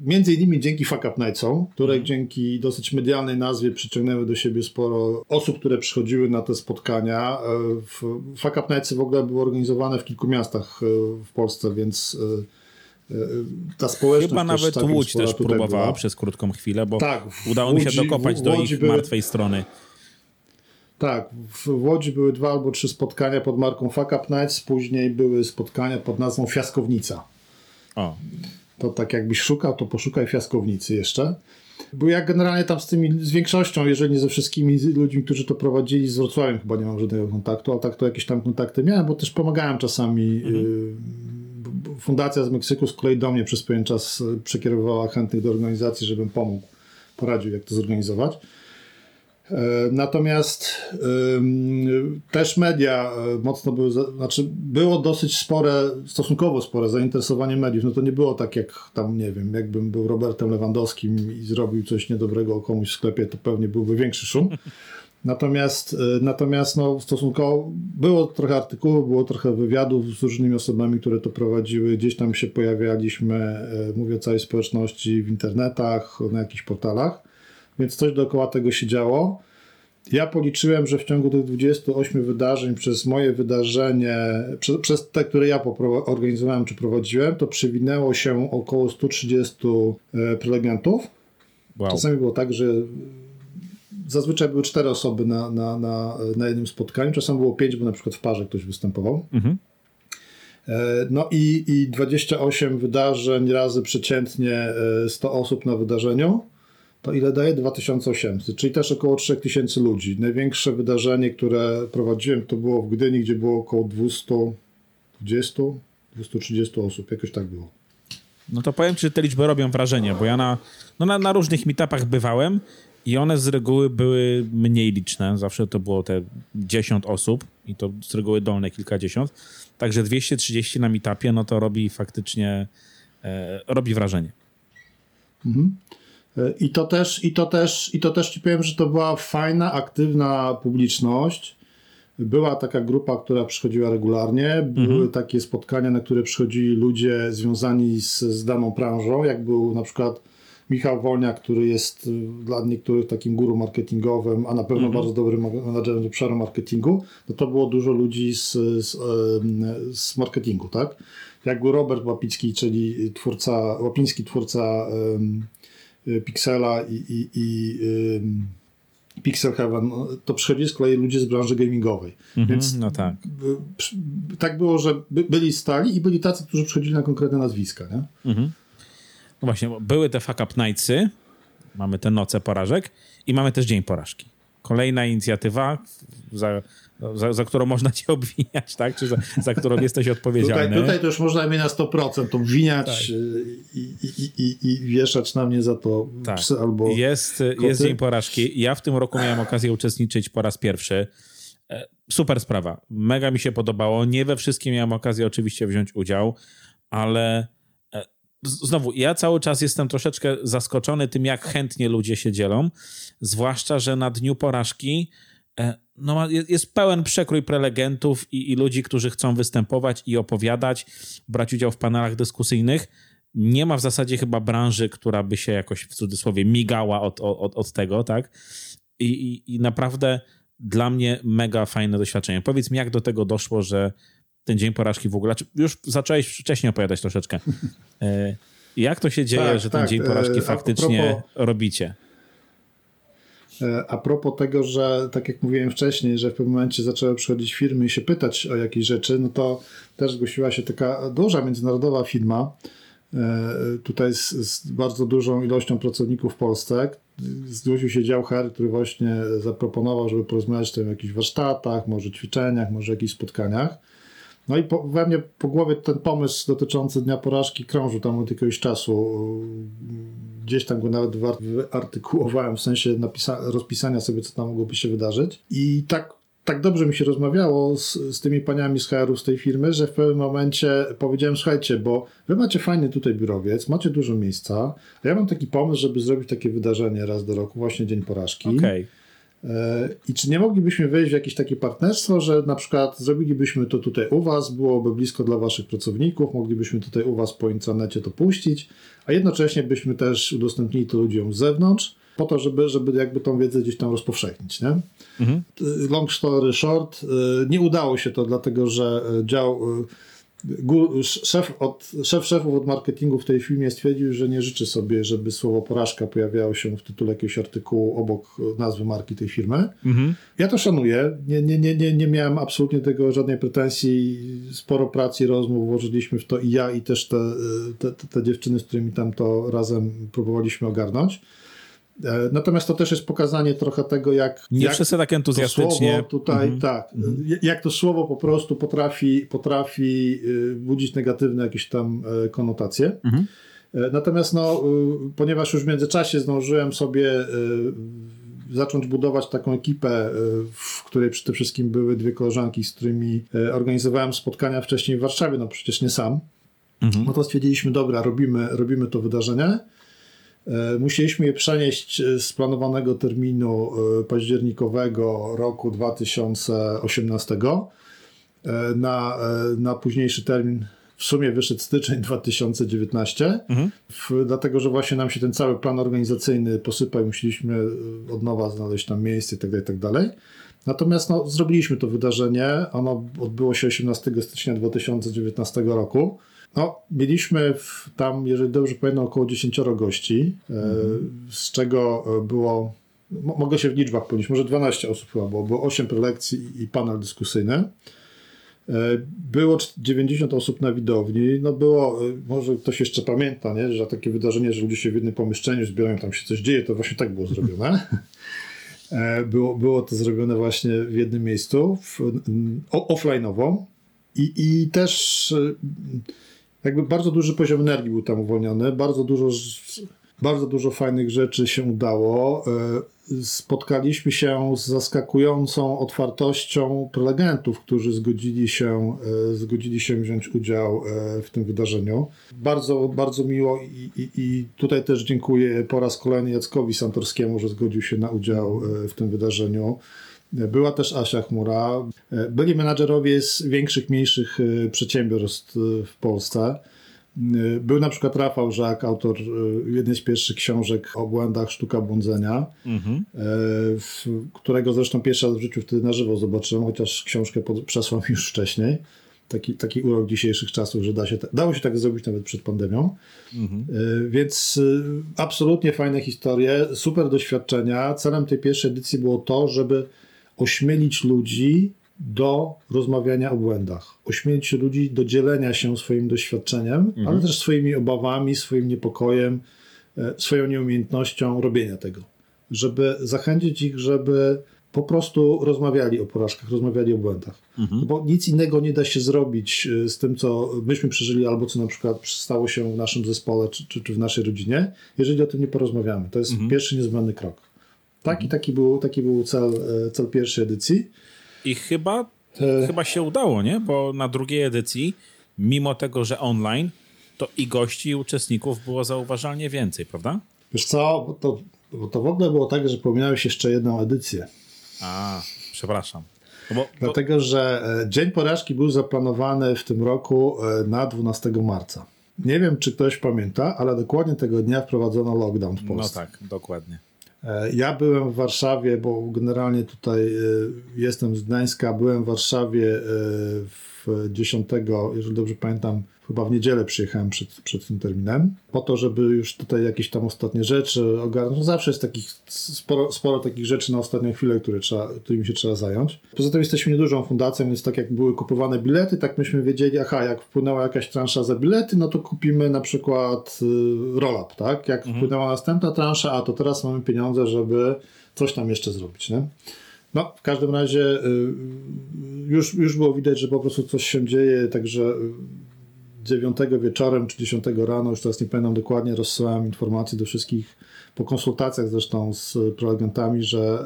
Między innymi dzięki Fuck Up Nightsom, które mhm. dzięki dosyć medialnej nazwie przyciągnęły do siebie sporo osób, które przychodziły na te spotkania. E, Fuck Up Nightsy w ogóle były organizowane w kilku miastach e, w Polsce, więc e, ta społeczność Chyba nawet Łódź też próbowała była. przez krótką chwilę, bo tak, udało mi się dokopać do ich były... martwej strony. Tak, w Łodzi były dwa albo trzy spotkania pod marką Fuck Up Nights, później były spotkania pod nazwą Fiaskownica. O. To tak jakbyś szukał, to poszukaj Fiaskownicy jeszcze. Bo ja generalnie tam z tymi, z większością, jeżeli nie ze wszystkimi ludźmi, którzy to prowadzili, z Wrocławiem chyba nie mam żadnego kontaktu, ale tak to jakieś tam kontakty miałem, bo też pomagałem czasami mhm. y fundacja z Meksyku z kolei do mnie przez pewien czas e, przekierowała chętnych do organizacji, żebym pomógł, poradził, jak to zorganizować. E, natomiast też media e, mocno były, znaczy było dosyć spore, stosunkowo spore zainteresowanie mediów. No to nie było tak jak tam, nie wiem, jakbym był Robertem Lewandowskim i zrobił coś niedobrego komuś w sklepie, to pewnie byłby większy szum. Natomiast, y, natomiast no, stosunkowo było trochę artykułów, było trochę wywiadów z różnymi osobami, które to prowadziły. Gdzieś tam się pojawialiśmy, mówię o całej społeczności, w internetach, na jakichś portalach, więc coś dookoła tego się działo. Ja policzyłem, że w ciągu tych 28 wydarzeń, przez moje wydarzenie, przez, przez te, które ja organizowałem czy prowadziłem, to przewinęło się około 130 y, prelegentów. Wow. Czasami było tak, że zazwyczaj były cztery osoby na, na, na, na jednym spotkaniu, czasem było pięć, bo na przykład w parze ktoś występował. Mhm. E, no i, i 28 wydarzeń razy przeciętnie 100 e, osób na wydarzeniu, to ile daje? 2800, czyli też około 3000 ludzi. Największe wydarzenie, które prowadziłem, to było w Gdyni, gdzie było około 220, 230 osób, jakoś tak było. No to powiem Ci, że te liczby robią wrażenie, bo ja na, no na, na różnych meetupach bywałem i one z reguły były mniej liczne. Zawsze to było te 10 osób i to z reguły dolne kilkadziesiąt. Także 230 na meetupie, no to robi faktycznie e, robi wrażenie. Mhm. I to też, i to też, i to też ci powiem, że to była fajna, aktywna publiczność. Była taka grupa, która przychodziła regularnie. Były mhm. takie spotkania, na które przychodzili ludzie związani z, z daną branżą, jak był na przykład Michał Wolniak, który jest y, dla niektórych takim guru marketingowym, a na pewno -hmm. bardzo dobrym menadżerem obszaru marketingu, no to było dużo ludzi z, z, z marketingu, tak? Jak był Robert Łapicki, czyli twórca, Łapiński twórca um, Pixela i, i, i Pixel Heaven, no, to przychodzili z kolei ludzie z branży gamingowej. Mm -hmm, Więc no tak. tak było, że byli stali i byli tacy, którzy przychodzili na konkretne nazwiska. Nie? Mm -hmm. No właśnie, były te fuck up nightsy, mamy te noce porażek i mamy też Dzień Porażki. Kolejna inicjatywa, za, za, za którą można cię obwiniać, tak? Czy za, za którą jesteś odpowiedzialny. Tutaj, tutaj to już można mnie na 100% obwiniać tak. i, i, i, i, wieszać na mnie za to tak. psy albo jest, jest Dzień Porażki. Ja w tym roku miałem okazję uczestniczyć po raz pierwszy. E, super sprawa. Mega mi się podobało. Nie we wszystkim miałem okazję oczywiście wziąć udział, ale znowu, ja cały czas jestem troszeczkę zaskoczony tym, jak chętnie ludzie się dzielą, zwłaszcza, że na dniu porażki e, no, jest pełen przekrój prelegentów i, i ludzi, którzy chcą występować i opowiadać, brać udział w panelach dyskusyjnych. Nie ma w zasadzie chyba branży, która by się jakoś w cudzysłowie migała od, od, od tego, tak? I, i, I naprawdę dla mnie mega fajne doświadczenie. Powiedz mi, jak do tego doszło, że ten dzień porażki w ogóle. Znaczy, już zacząłeś wcześniej opowiadać troszeczkę. E, jak to się dzieje, tak, że ten tak. dzień porażki e, faktycznie propos, robicie? E, a propos tego, że tak jak mówiłem wcześniej, że w pewnym momencie zaczęły przychodzić firmy i się pytać o jakieś rzeczy, no to też zgłosiła się taka duża międzynarodowa firma, tutaj z, z bardzo dużą ilością pracowników w Polsce, zgłosił się dział HR, który właśnie zaproponował, żeby porozmawiać o jakichś warsztatach, może ćwiczeniach, może jakichś spotkaniach. No i po, we mnie po głowie ten pomysł dotyczący Dnia Porażki krążył tam od jakiegoś czasu. Gdzieś tam go nawet wyartykułowałem, w sensie rozpisania sobie, co tam mogłoby się wydarzyć. I tak tak dobrze mi się rozmawiało z, z tymi paniami z HR-u z tej firmy, że w pewnym momencie powiedziałem, słuchajcie, bo wy macie fajny tutaj biurowiec, macie dużo miejsca, a ja mam taki pomysł, żeby zrobić takie wydarzenie raz do roku, właśnie Dzień Porażki. Okay. E, I czy nie moglibyśmy wejść w jakieś takie partnerstwo, że na przykład zrobilibyśmy to tutaj u Was, byłoby blisko dla Waszych pracowników, moglibyśmy tutaj u Was po internecie to puścić, a jednocześnie byśmy też udostępnili to ludziom z zewnątrz, po to, żeby, żeby jakby tą wiedzę gdzieś tam rozpowszechnić. Nie? Mhm. Long story short, y, nie udało się to, dlatego że y, dział szef, od, szef szefów od marketingu w tej filmie stwierdził, że nie życzy sobie, żeby słowo porażka pojawiało się w tytule jakiegoś artykułu obok nazwy marki tej firmy. Mhm. Ja to szanuję. Nie, nie, nie, nie, nie miałem absolutnie tego żadnej pretensji. Sporo pracy i rozmów włożyliśmy w to i ja, i też te, te, te dziewczyny, z którymi tam to razem próbowaliśmy ogarnąć. E, natomiast to też jest pokazanie trochę tego, jak. Nie jak wszyscy tak entuzjastycznie. tutaj, mm -hmm. tak. Jak to słowo po prostu potrafi, potrafi y, budzić negatywne jakieś tam e, konotacje. Mm -hmm. Natomiast, no, y, ponieważ już w międzyczasie zdążyłem sobie zacząć budować taką ekipę, w której przede wszystkim były dwie koleżanki, z którymi organizowałem spotkania wcześniej w Warszawie, no przecież nie sam. No to stwierdziliśmy, dobra, robimy, robimy to wydarzenie. E, musieliśmy je przenieść e, z planowanego terminu e, październikowego roku 2018 na, na późniejszy termin. W sumie wyszedł styczeń 2019, mhm. w, dlatego że właśnie nam się ten cały plan organizacyjny posypał i musieliśmy od nowa znaleźć tam miejsce itd. Tak itd. Tak Natomiast no, zrobiliśmy to wydarzenie. Ono odbyło się 18 stycznia 2019 roku. No, mieliśmy w, tam, jeżeli dobrze pamiętam, około 10 gości, mhm. z czego e, było, mogę się w liczbach powiedzieć, może 12 osób chyba było, było 8 prelekcji i panel dyskusyjny. E, było 90 osób na widowni. No było, może ktoś jeszcze pamięta, nie? że takie wydarzenie, że ludzie się w jednym pomieszczeniu zbierają, tam się coś dzieje, to właśnie tak było zrobione. Było, było to zrobione właśnie w jednym miejscu, offline'owo. I, I też jakby bardzo duży poziom energii był tam uwolniony, bardzo dużo, bardzo dużo fajnych rzeczy się udało. E, spotkaliśmy się z zaskakującą otwartością prelegentów, którzy zgodzili się, e, zgodzili się wziąć udział e, w tym wydarzeniu. Bardzo, bardzo miło i, i, i tutaj też dziękuję po raz kolejny Jackowi Santorskiemu, że zgodził się na udział w tym wydarzeniu. Była też Asia Chmura. Byli menadżerowie z większych, mniejszych e, przedsiębiorstw e, w Polsce. E, był na przykład Rafał Żak, autor jednej z pierwszych książek o błędach sztuka błądzenia, mhm. którego zresztą pierwszy raz w życiu wtedy na żywo zobaczyłem, chociaż książkę przesłał już wcześniej. Taki, taki urok dzisiejszych czasów, że da się, dało się tak zrobić nawet przed pandemią. Mhm. Więc absolutnie fajne historie, super doświadczenia. Celem tej pierwszej edycji było to, żeby ośmielić ludzi do rozmawiania o błędach, ośmielić ludzi do dzielenia się swoim doświadczeniem, mhm. ale też swoimi obawami, swoim niepokojem, e, swoją nieumiejętnością robienia tego. Żeby zachęcić ich, żeby po prostu rozmawiali o porażkach, rozmawiali o błędach. Mhm. Bo nic innego nie da się zrobić e, z tym, co myśmy przeżyli, albo co na przykład stało się w naszym zespole, czy, czy, czy w naszej rodzinie, jeżeli o tym nie porozmawiamy. To jest mhm. pierwszy niezbędny krok. Taki, taki, był, taki był cel, e, cel pierwszej edycji. I chyba, e... chyba się udało, nie? Bo na drugiej edycji, mimo tego, że online, to i gości, i uczestników było zauważalnie więcej, prawda? Wiesz co, bo to, bo to w ogóle było tak, że pominąłeś jeszcze jedną edycję. A, przepraszam. No bo, Dlatego, że e, Dzień Porażki był zaplanowany w tym roku e, na 12 marca. Nie wiem, czy ktoś pamięta, ale dokładnie tego dnia wprowadzono lockdown w Polsce. No tak, dokładnie. E, ja byłem w Warszawie, bo generalnie tutaj e, jestem z Gdańska, byłem w Warszawie e, w w 10, jeżeli dobrze pamiętam, chyba w niedzielę przyjechałem przed, przed tym terminem, po to, żeby już tutaj jakieś tam ostatnie rzeczy ogarnąć. No zawsze jest takich sporo, sporo takich rzeczy na ostatnią chwilę, które trzeba, którymi się trzeba zająć. Poza tym jesteśmy niedużą fundacją, więc tak jak były kupowane bilety, tak myśmy wiedzieli, aha, jak wpłynęła jakaś transza za bilety, no to kupimy na przykład y, roll-up, tak? Jak mhm. wpłynęła następna transza, a to teraz mamy pieniądze, żeby coś tam jeszcze zrobić, nie? No, w każdym razie y, już, już było widać, że po prostu coś się dzieje, także 9 wieczorem czy 10 rano, już teraz nie pamiętam dokładnie, rozsyłałem informacje do wszystkich, po konsultacjach zresztą z prelegentami, że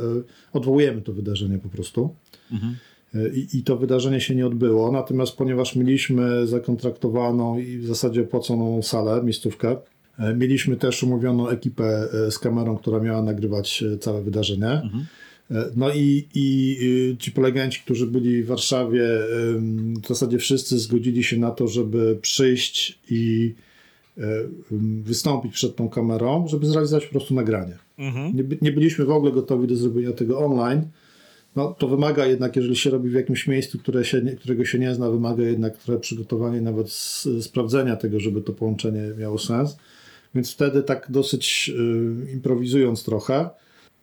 y, odwołujemy to wydarzenie po prostu. Mhm. Y, I, I, to wydarzenie się nie odbyło. Natomiast ponieważ mieliśmy zakontraktowaną i w zasadzie opłaconą salę, miejscówkę, mieliśmy też umówioną ekipę z kamerą, która miała nagrywać całe wydarzenie. Mhm. No i, i y, ci prelegenci, którzy byli w Warszawie, w zasadzie wszyscy zgodzili się na to, żeby przyjść i e, wystąpić przed tą kamerą, żeby zrealizować po prostu nagranie. Mhm. Nie, nie, byliśmy w ogóle gotowi do zrobienia tego online. No, to wymaga jednak, jeżeli się robi w jakimś miejscu, które się, którego się nie zna, wymaga jednak trochę przygotowania nawet sprawdzenia tego, żeby to połączenie miało sens. Więc wtedy tak dosyć y, improwizując trochę,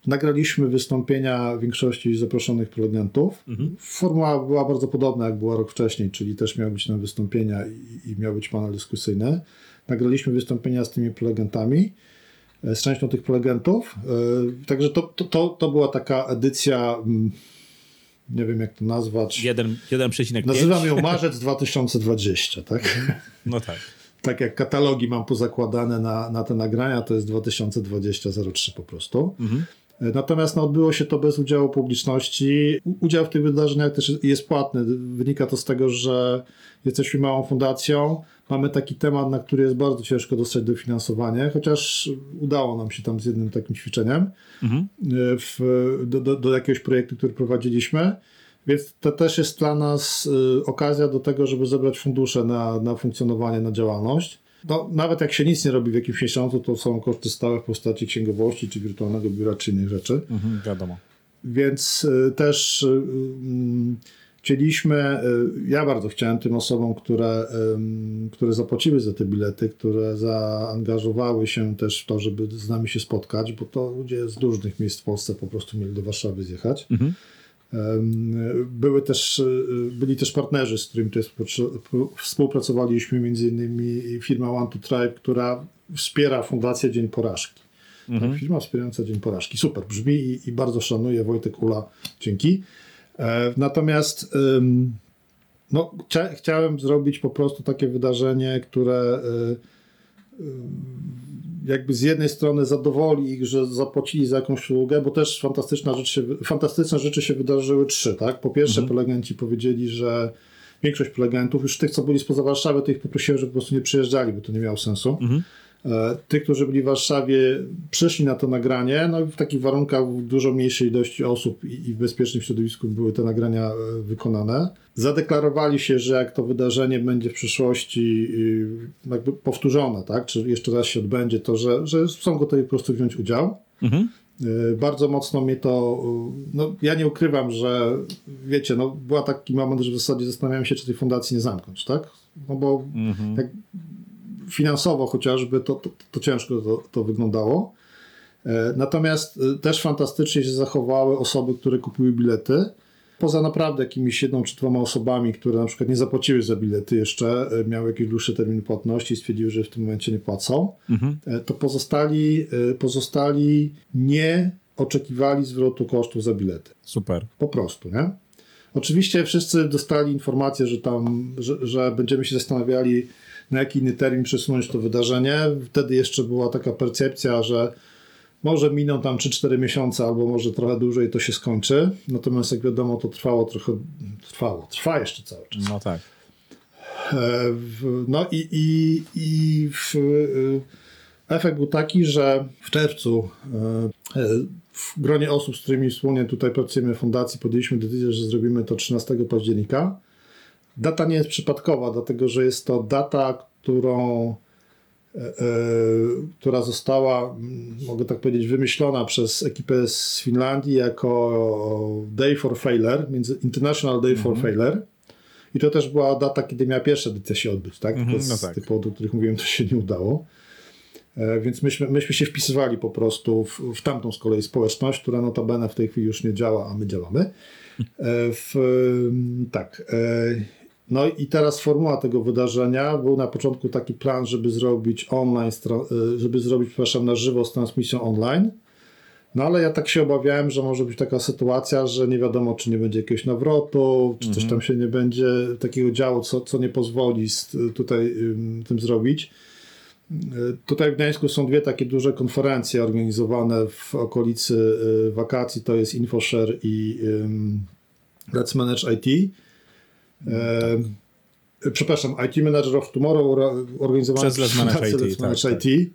Nagraliśmy wystąpienia większości zaproszonych prelegentów. Mhm. Formuła była bardzo podobna, jak była rok wcześniej, czyli też miały być tam wystąpienia i, i miał być panel dyskusyjny. Nagraliśmy wystąpienia z tymi prelegentami, e, z częścią tych prelegentów. E, także to, to, to, była taka edycja, mm, nie wiem jak to nazwać. 1,5. Nazywam ją marzec 2020, tak? No tak. tak jak katalogi mam pozakładane na, na te nagrania, to jest 2020 03 po prostu. Mhm. Natomiast no, odbyło się to bez udziału publiczności. Udział w tych wydarzeniach też jest płatny. Wynika to z tego, że jesteśmy małą fundacją. Mamy taki temat, na który jest bardzo ciężko dostać dofinansowanie, chociaż udało nam się tam z jednym takim ćwiczeniem mhm. w, do, do, do jakiegoś projektu, który prowadziliśmy. Więc to też jest dla nas y, okazja do tego, żeby zebrać fundusze na, na funkcjonowanie, na działalność. No, nawet jak się nic nie robi w jakimś miesiącu, to są koszty stałe w postaci księgowości, czy wirtualnego biura, czy innych rzeczy. Mhm, wiadomo. Więc y, też y, y, chcieliśmy, ja bardzo chciałem tym osobom, które, które zapłaciły za te bilety, które zaangażowały się też w to, żeby z nami się spotkać, bo to ludzie z różnych miejsc w Polsce po prostu mieli do Warszawy zjechać. Mhm były też, e, byli też partnerzy, z którymi też współpracowaliśmy, między innymi firma One to Tribe, która wspiera Fundację Dzień Porażki. Mhm. Tak, firma wspierająca Dzień Porażki. Super, brzmi i, i bardzo szanuję Wojtek Ula, dzięki. E, natomiast no, chcia, chciałem zrobić po prostu takie wydarzenie, które e, jakby z jednej strony zadowoli ich, że zapłacili za jakąś usługę, bo też fantastyczna rzecz się, fantastyczne rzeczy się wydarzyły trzy, tak? Po pierwsze mhm. prelegenci powiedzieli, że większość prelegentów, już tych, co byli spoza Warszawy, tych poprosiłem, żeby po prostu nie przyjeżdżali, bo to nie miało sensu. Mhm. E, tych, którzy byli w Warszawie, przyszli na to nagranie, no i w takich warunkach w dużo mniejszej ilości osób i, w bezpiecznym środowisku były te nagrania e, wykonane. Zadeklarowali się, że jak to wydarzenie będzie w przyszłości y, jakby powtórzone, tak, czy jeszcze raz się odbędzie, to że, że są gotowi po prostu wziąć udział. Mhm. E, bardzo mocno mnie to, no ja nie ukrywam, że wiecie, no była taki moment, że w zasadzie zastanawiałem się, czy tej fundacji nie zamknąć, tak? No bo mhm. jak finansowo chociażby to, to, to ciężko to, to wyglądało. E, natomiast e, też fantastycznie się zachowały osoby, które kupiły bilety. Poza naprawdę jakimiś jedną czy dwoma osobami, które na przykład nie zapłaciły za bilety jeszcze, e, miały jakiś dłuższy termin płatności i stwierdziły, że w tym momencie nie płacą, mhm. to pozostali, pozostali nie oczekiwali zwrotu kosztów za bilety. Super. Po prostu, nie? Oczywiście wszyscy dostali informację, że tam, że, że będziemy się zastanawiali, na jaki inny termin przesunąć to wydarzenie. Wtedy jeszcze była taka percepcja, że może miną tam 3-4 miesiące, albo może trochę dłużej to się skończy. Natomiast jak wiadomo, to trwało trochę, trwało, trwa jeszcze cały czas. No tak. E, no i, i, i w, e, efekt był taki, że w czerwcu e, w gronie osób, z którymi wspólnie tutaj pracujemy w fundacji, podjęliśmy decyzję, że zrobimy to 13 października. Data nie jest przypadkowa, dlatego że jest to data, którą, e, e, która została, mogę tak powiedzieć, wymyślona przez ekipę z Finlandii jako Day for Failure, International Day for mhm. Failure. I to też była data, kiedy miała pierwsza edycja się odbyć, tak? Mhm, Tylko no z tak. tych powodów, o których mówiłem, to się nie udało. E, Więc myśmy, myśmy się wpisywali po prostu w, w tamtą z kolei społeczność, która notabene w tej chwili już nie działa, a my działamy. E, W, ym, tak. No i teraz formuła tego wydarzenia. Był na początku taki plan, żeby zrobić online, e, żeby zrobić, przepraszam, na żywo z transmisją online. No ale ja tak się obawiałem, że może być taka sytuacja, że nie wiadomo, czy nie będzie jakiegoś nawrotu, czy coś tam się nie będzie takiego działo, co, co nie pozwoli z, tutaj ym, tym zrobić. Y, Tutaj w Gdańsku są dwie takie duże konferencje organizowane w okolicy y, wakacji, to jest InfoShare i Let's Manage IT. Em, Przepraszam, IT Manager of Tomorrow organizowane Przez Fundację IT, tak, IT,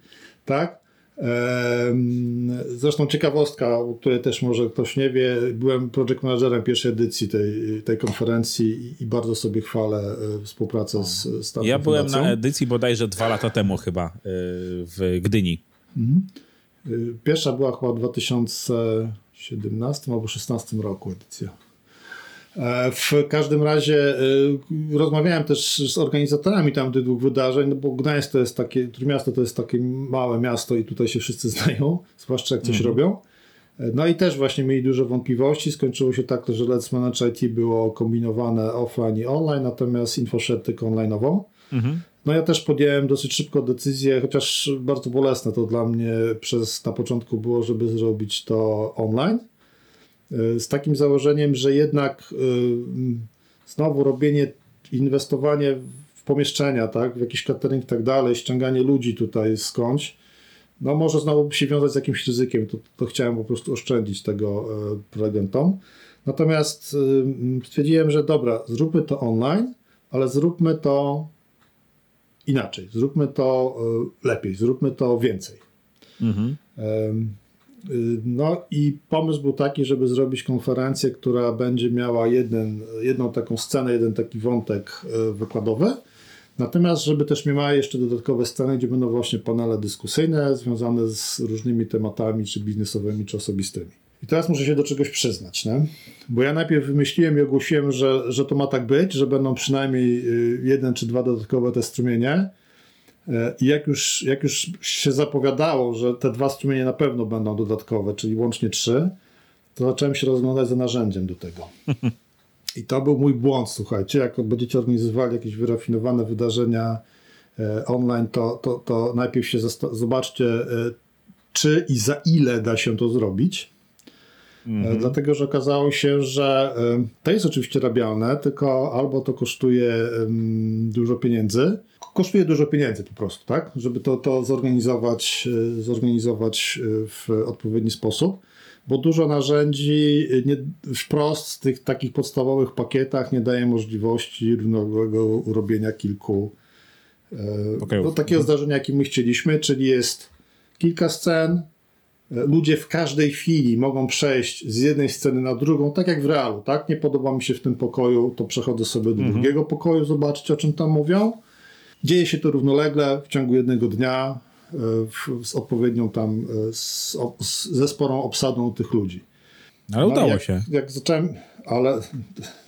tak? Em, Zresztą ciekawostka, o której też może ktoś nie wie, byłem project managerem pierwszej edycji tej, tej konferencji i, i bardzo sobie chwalę e, współpracę z, z tamtą Ja byłem na edycji bodajże dwa lata temu chyba y, w Gdyni. Y, Pierwsza była chyba w 2017 albo 2016 roku edycja. E, W każdym razie y, rozmawiałem też z organizatorami tam tych dwóch wydarzeń, no bo Gdańsk to jest takie, Trójmiasto to jest takie małe miasto i tutaj się wszyscy znają, zwłaszcza jak coś robią. E, No i też właśnie mieli dużo wątpliwości. Skończyło się tak, że Let's Manage IT było kombinowane offline i online, natomiast InfoShed tylko online'owo. No ja też podjąłem dosyć szybko decyzję, chociaż bardzo bolesne to dla mnie przez na początku było, żeby zrobić to online. Z takim założeniem, że jednak y, znowu robienie, inwestowanie w pomieszczenia, tak, w jakiś catering i tak dalej, ściąganie ludzi tutaj skądś, no może znowu się wiązać z jakimś ryzykiem. To, to chciałem po prostu oszczędzić tego y, prelegentom. Natomiast y, stwierdziłem, że dobra, zróbmy to online, ale zróbmy to inaczej, zróbmy to y, lepiej, zróbmy to więcej. Mhm. No i pomysł był taki, żeby zrobić konferencję, która będzie miała jeden, jedną taką scenę, jeden taki wątek y, wykładowy. Natomiast, żeby też miała jeszcze dodatkowe sceny, gdzie będą właśnie panele dyskusyjne związane z różnymi tematami, czy biznesowymi, czy osobistymi. I teraz muszę się do czegoś przyznać, nie? bo ja najpierw wymyśliłem i ogłosiłem, że, że to ma tak być, że będą przynajmniej y, jeden czy dwa dodatkowe te strumienie. E, I jak już, jak już się zapowiadało, że te dwa strumienie na pewno będą dodatkowe, czyli łącznie trzy, to zacząłem się rozglądać za narzędziem do tego. I to był mój błąd, słuchajcie. Jak będziecie organizowali jakieś wyrafinowane wydarzenia e, online, to, to, to najpierw się zobaczcie, e, czy i za ile da się to zrobić. E, Dlatego, że okazało się, że to jest oczywiście rabialne, tylko albo to kosztuje dużo pieniędzy, kosztuje dużo pieniędzy po prostu, tak? Żeby to, to zorganizować, e, zorganizować e, w odpowiedni sposób, bo dużo narzędzi e, nie, wprost w tych takich podstawowych pakietach nie daje możliwości równoległego urobienia kilku Pokojów. no, takiego zdarzenia, jakim my chcieliśmy, czyli jest kilka scen, ludzie w każdej chwili mogą przejść z jednej sceny na drugą, tak jak w realu, tak? Nie podoba mi się w tym pokoju, to przechodzę sobie do drugiego pokoju, zobaczyć o czym tam mówią. Dzieje się to równolegle w ciągu jednego dnia e, w, z odpowiednią tam, e, z, z, ze sporą obsadą tych ludzi. Ale No, udało jak, się. Jak zacząłem, ale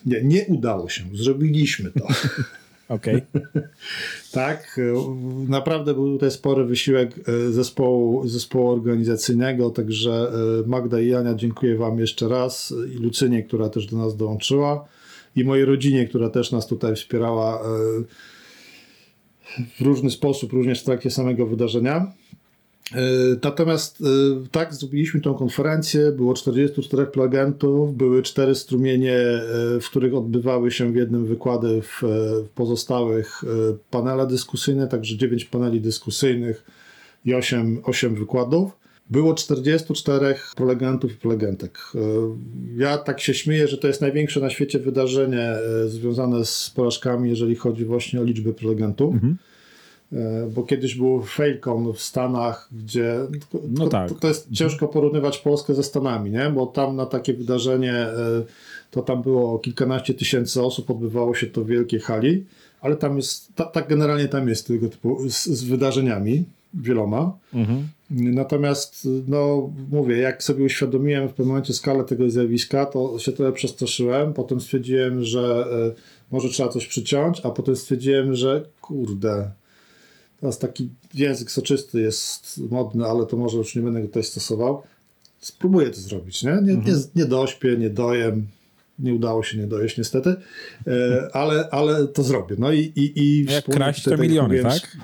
nie, nie udało się, zrobiliśmy to. Okej. Tak, e, naprawdę był tutaj spory wysiłek zespołu, zespołu organizacyjnego, także Magda i Ania dziękuję Wam jeszcze raz i Lucynie, która też do nas dołączyła i mojej rodzinie, która też nas tutaj wspierała w różny sposób, również w trakcie samego wydarzenia. E, Natomiast e, tak, zrobiliśmy tą konferencję, było 44 prelegentów, były cztery strumienie, e, w których odbywały się w jednym wykłady, w, pozostałych panele dyskusyjne, także 9 paneli dyskusyjnych i 8, 8 wykładów. Było 44 prelegentów i prelegentek. E, Ja tak się śmieję, że to jest największe na świecie wydarzenie e, związane z porażkami, jeżeli chodzi właśnie o liczbę prelegentów. E, Bo kiedyś był Failcon w Stanach, gdzie to, No tak. to, to jest ciężko porównywać Polskę ze Stanami, nie? bo tam na takie wydarzenie to tam było kilkanaście tysięcy osób, odbywało się to w wielkiej hali, ale tam jest, ta, tak generalnie tam jest tego typu z, z wydarzeniami wieloma. Natomiast, no mówię, jak sobie uświadomiłem w pewnym momencie skalę tego zjawiska, to się trochę przestraszyłem. Potem stwierdziłem, że może trzeba coś przyciąć, a potem stwierdziłem, że kurde, teraz taki język soczysty jest modny, ale to może już nie będę go tutaj stosował. Spróbuję to zrobić, nie? Nie, mhm. nie, nie dośpię, nie dojem, nie udało się nie dojeść niestety, e, ale, ale to zrobię. No i, i, i Jak kraść to miliony, tak?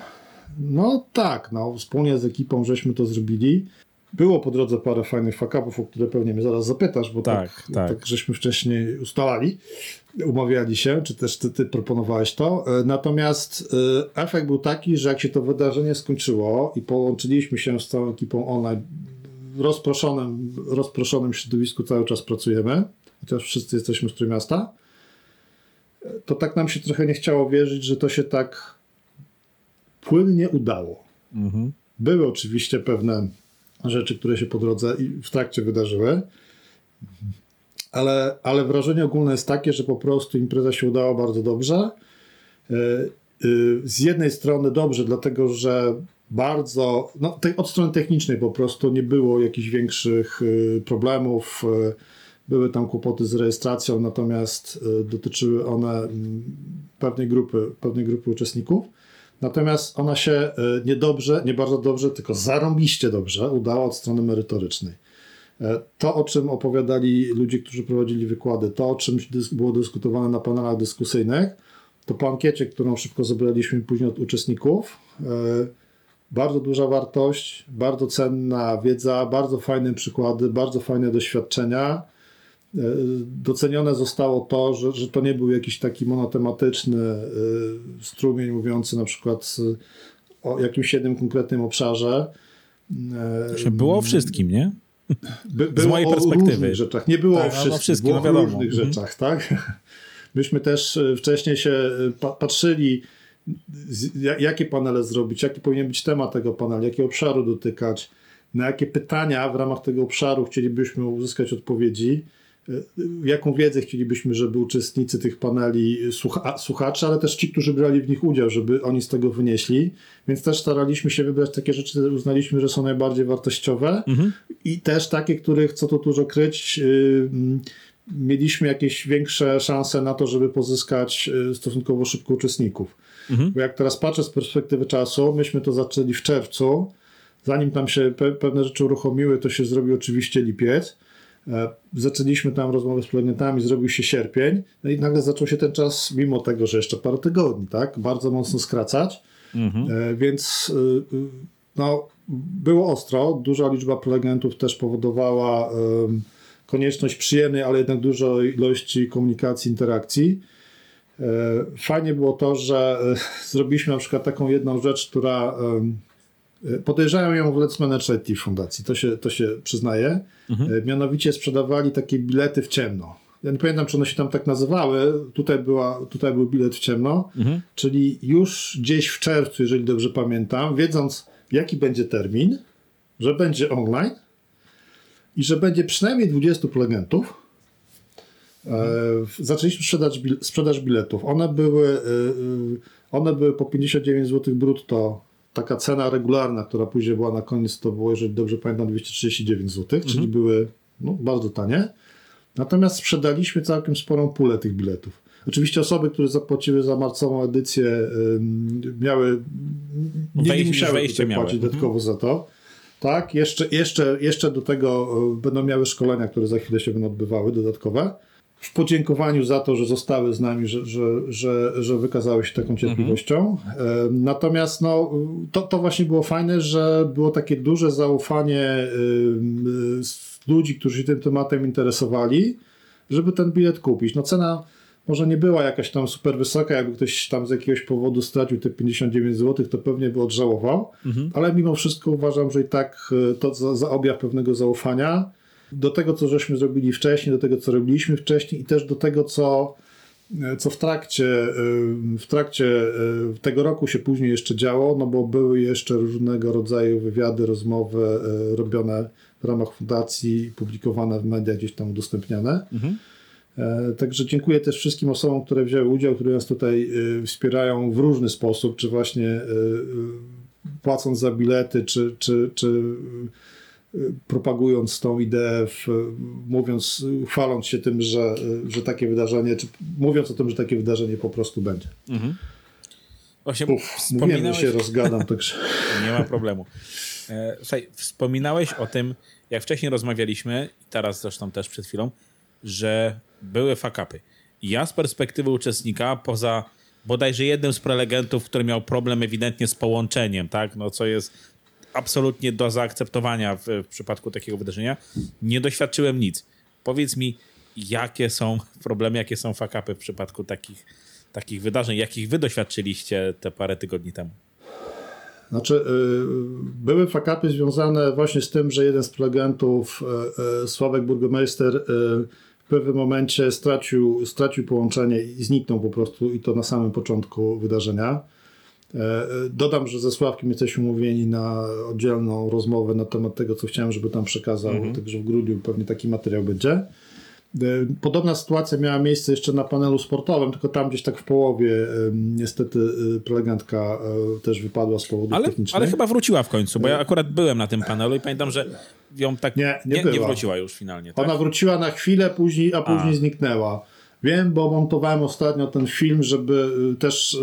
No tak, no wspólnie z ekipą żeśmy to zrobili. Było po drodze parę fajnych fakapów, o które pewnie mnie zaraz zapytasz, bo tak, tak, tak. tak żeśmy wcześniej ustalali, umawiali się, czy też ty, ty proponowałeś to. E, natomiast e, efekt był taki, że jak się to wydarzenie skończyło i połączyliśmy się z całą ekipą online, w rozproszonym, rozproszonym środowisku cały czas pracujemy, chociaż wszyscy jesteśmy z Trójmiasta, e, to tak nam się trochę nie chciało wierzyć, że to się tak płynnie udało. Mhm. Były oczywiście pewne rzeczy, które się po drodze i w trakcie wydarzyły. Ale, ale wrażenie ogólne jest takie, że po prostu impreza się udała bardzo dobrze. E, e, z jednej strony dobrze, dlatego że bardzo, no, tej, od strony technicznej po prostu nie było jakichś większych e, problemów. Były tam kłopoty z rejestracją, natomiast dotyczyły one pewnej grupy, pewnej grupy uczestników. Natomiast ona się e, niedobrze, nie bardzo dobrze, tylko zarąbiście dobrze udała od strony merytorycznej. E, to, o czym opowiadali ludzie, którzy prowadzili wykłady, to, o czym było dyskutowane na panelach dyskusyjnych, to po ankiecie, którą szybko zebraliśmy później od uczestników, e, bardzo duża wartość, bardzo cenna wiedza, bardzo fajne przykłady, bardzo fajne doświadczenia docenione zostało to, że, że to nie był jakiś taki monotematyczny e, strumień mówiący na przykład o jakimś jednym konkretnym obszarze. E, było o wszystkim, nie? By, było Z mojej perspektywy. rzeczach. Nie było tak, o wszystkim, no wszystkim było no o różnych mhm. rzeczach, tak? Myśmy też wcześniej się patrzyli, jakie panele zrobić, jaki powinien być temat tego panelu, jakiego obszaru dotykać, na jakie pytania w ramach tego obszaru chcielibyśmy uzyskać odpowiedzi jaką wiedzę chcielibyśmy, żeby uczestnicy tych paneli, słucha, słuchacze, ale też ci, którzy brali w nich udział, żeby oni z tego wynieśli. Więc też staraliśmy się wybrać takie rzeczy, które uznaliśmy, że są najbardziej wartościowe mhm. i też takie, których, co tu dużo kryć, yy, mieliśmy jakieś większe szanse na to, żeby pozyskać y, stosunkowo szybko uczestników. Mhm. Bo jak teraz patrzę z perspektywy czasu, myśmy to zaczęli w czerwcu, zanim tam się pe pewne rzeczy uruchomiły, to się zrobił oczywiście lipiec. E, zaczęliśmy tam rozmowę z prelegentami, zrobił się sierpień, no i nagle zaczął się ten czas, mimo tego, że jeszcze parę tygodni, tak, bardzo mocno skracać, mhm. E, więc e, no, było ostro, duża liczba prelegentów też powodowała konieczność przyjemnej, ale jednak dużej ilości komunikacji, interakcji. Fajnie było to, że zrobiliśmy na przykład taką jedną rzecz, która Podejrzają ją w Let's Manage IT fundacji, to się, to się przyznaje. Mhm. E, mianowicie sprzedawali takie bilety w ciemno. Ja nie pamiętam, czy one się tam tak nazywały. Tutaj, była, tutaj był bilet w ciemno, mhm. czyli już gdzieś w czerwcu, jeżeli dobrze pamiętam, wiedząc jaki będzie termin, że będzie online i że będzie przynajmniej 20 prelegentów, e, zaczęliśmy sprzedać, sprzedaż biletów. One były, e, one były po 59 zł brutto taka cena regularna, która później była na koniec, to było, jeżeli dobrze pamiętam, 239 zł, mhm. czyli były no, bardzo tanie. Natomiast sprzedaliśmy całkiem sporą pulę tych biletów. Oczywiście osoby, które zapłaciły za marcową edycję, miały, nie, nie musiały płacić mhm. dodatkowo za to. Tak, jeszcze, jeszcze, jeszcze do tego e, będą miały szkolenia, które za chwilę się będą odbywały, dodatkowe w podziękowaniu za to, że zostały z nami, że, że, że, że wykazały się taką cierpliwością. Mhm. Natomiast no, to, to właśnie było fajne, że było takie duże zaufanie ludzi, którzy się tym tematem interesowali, żeby ten bilet kupić. No cena może nie była jakaś tam super wysoka, jakby ktoś tam z jakiegoś powodu stracił te 59 zł, to pewnie by odżałował, mhm. ale mimo wszystko uważam, że i tak e, to za, za objaw pewnego zaufania do tego, co żeśmy zrobili wcześniej, do tego, co robiliśmy wcześniej i też do tego, co, co w trakcie, w trakcie tego roku się później jeszcze działo, no bo były jeszcze różnego rodzaju wywiady, rozmowy e, robione w ramach fundacji, publikowane w mediach, gdzieś tam udostępniane. Mhm. E, także dziękuję też wszystkim osobom, które wzięły udział, które nas tutaj e, wspierają w różny sposób, czy właśnie płacąc za bilety, czy, czy, czy propagując tą ideę, w, mówiąc, chwaląc się tym, że, że takie wydarzenie, czy mówiąc o tym, że takie wydarzenie po prostu będzie. Mhm. Właśnie Uf, wspominałeś... się rozgadam, także... Nie ma problemu. E, słuchaj, wspominałeś o tym, jak wcześniej rozmawialiśmy, i teraz zresztą też przed chwilą, że były fakapy. Ja z perspektywy uczestnika, poza bodajże jednym z prelegentów, który miał problem ewidentnie z połączeniem, tak, no co jest absolutnie do zaakceptowania w, w przypadku takiego wydarzenia, nie doświadczyłem nic. Powiedz mi, jakie są problemy, jakie są fakapy w przypadku takich, takich wydarzeń, jakich wy doświadczyliście te parę tygodni temu? Znaczy, y, były fakapy związane właśnie z tym, że jeden z prelegentów, y, y, Sławek Burgomeister, w pewnym momencie stracił, stracił połączenie i zniknął po prostu i to na samym początku wydarzenia. Dodam, że ze Sławkiem jesteśmy umówieni na oddzielną rozmowę na temat tego, co chciałem, żeby tam przekazał, mhm. także w grudniu pewnie taki materiał będzie. E, podobna sytuacja miała miejsce jeszcze na panelu sportowym, tylko tam gdzieś tak w połowie niestety e, prelegentka e, też wypadła z powodu ale, technicznych. Ale chyba wróciła w końcu, bo ja akurat byłem na tym panelu i pamiętam, że ją tak nie, nie, nie, nie wróciła już finalnie. Tak? Ona wróciła na chwilę, później, a później a. zniknęła. Wiem, bo montowałem ostatnio ten film, żeby też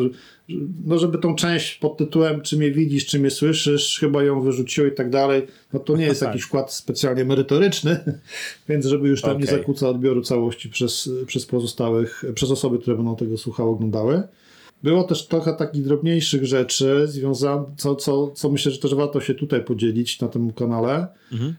no żeby tą część pod tytułem czy mnie widzisz, czy mnie słyszysz, chyba ją wyrzuciło i tak dalej, no to nie jest tak. jakiś wkład specjalnie merytoryczny, więc żeby już tam okay. nie zakłóca odbioru całości przez, przez pozostałych, przez osoby, które będą tego słuchały, oglądały. Było też trochę takich drobniejszych rzeczy związanych, co, co, co myślę, że też warto się tutaj podzielić na tym kanale, mhm.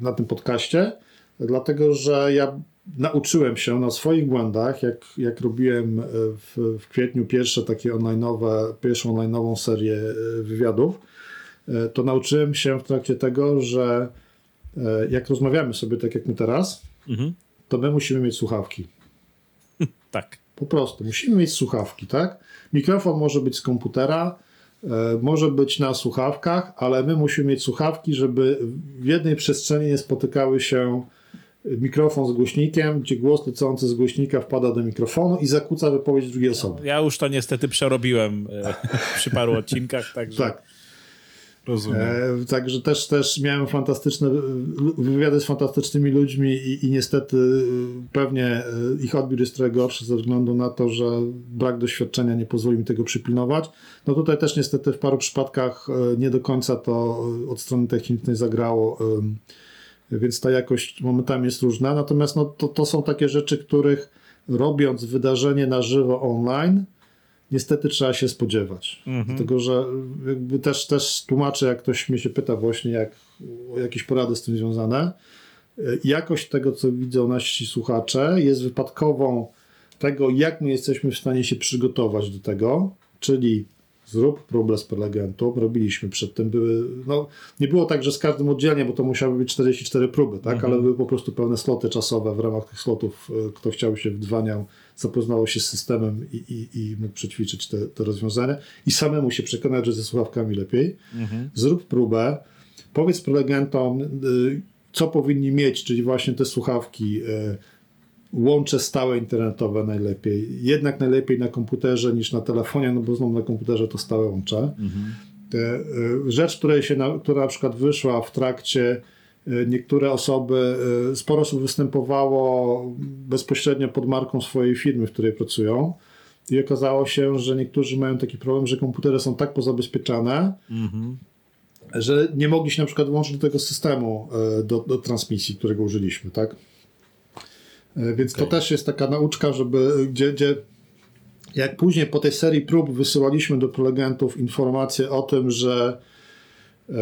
na tym podcaście, dlatego że ja nauczyłem się na swoich błędach, jak, jak robiłem e, w, w kwietniu pierwsze takie online'owe, pierwszą online'ową serię e, wywiadów, e, to nauczyłem się w trakcie tego, że jak rozmawiamy sobie tak jak my teraz, mhm. to my musimy mieć słuchawki. tak. Po prostu. Musimy mieć słuchawki, tak? Mikrofon może być z komputera, może być na słuchawkach, ale my musimy mieć słuchawki, żeby w jednej przestrzeni nie spotykały się mikrofon z głośnikiem, gdzie głos lecący z głośnika wpada do mikrofonu i zakłóca wypowiedź drugiej osoby. Ja już to niestety przerobiłem e, przy paru odcinkach, także... tak. Rozumiem. E, także też, też miałem fantastyczne wywiady z fantastycznymi ludźmi i, i niestety e, pewnie e, ich odbiór jest trochę gorszy ze względu na to, że brak doświadczenia nie pozwoli mi tego przypilnować. No tutaj też niestety w paru przypadkach nie do końca to od strony technicznej zagrało więc ta jakość momentami jest różna. Natomiast no, to, to są takie rzeczy, których robiąc wydarzenie na żywo online, niestety trzeba się spodziewać. Mhm. Dlatego, że jakby też, też tłumaczę, jak ktoś mnie się pyta właśnie, jak, o jakieś porady z tym związane. Jakość tego, co widzą nasi słuchacze, jest wypadkową tego, jak my jesteśmy w stanie się przygotować do tego, czyli zrób próbę z prelegentów. Robiliśmy przedtem, były, no nie było tak, że z każdym oddzielnie, bo to musiały być 44 próby, tak, mhm. ale były po prostu pełne sloty czasowe. W ramach tych slotów e, kto chciał się wdwaniał, zapoznało się z systemem i, i, i mógł przećwiczyć te, te rozwiązania i samemu się przekonać, że ze słuchawkami lepiej. Mhm. Zrób próbę, powiedz prelegentom, y, co powinni mieć, czyli właśnie te słuchawki, y, łącze stałe internetowe najlepiej. Jednak najlepiej na komputerze niż na telefonie, no bo znowu na komputerze to stałe łącze. Mhm. Rzecz, której się na, która na przykład wyszła w trakcie e, niektóre osoby, e, sporo osób występowało bezpośrednio pod marką swojej firmy, w której pracują. I okazało się, że niektórzy mają taki problem, że komputery są tak pozabezpieczane, mhm. że nie mogli się na przykład włączyć do tego systemu do, do transmisji, którego użyliśmy, tak? E, więc okay. to też jest taka nauczka, żeby gdzie, gdzie jak później po tej serii prób wysyłaliśmy do prelegentów informacje o tym, że e,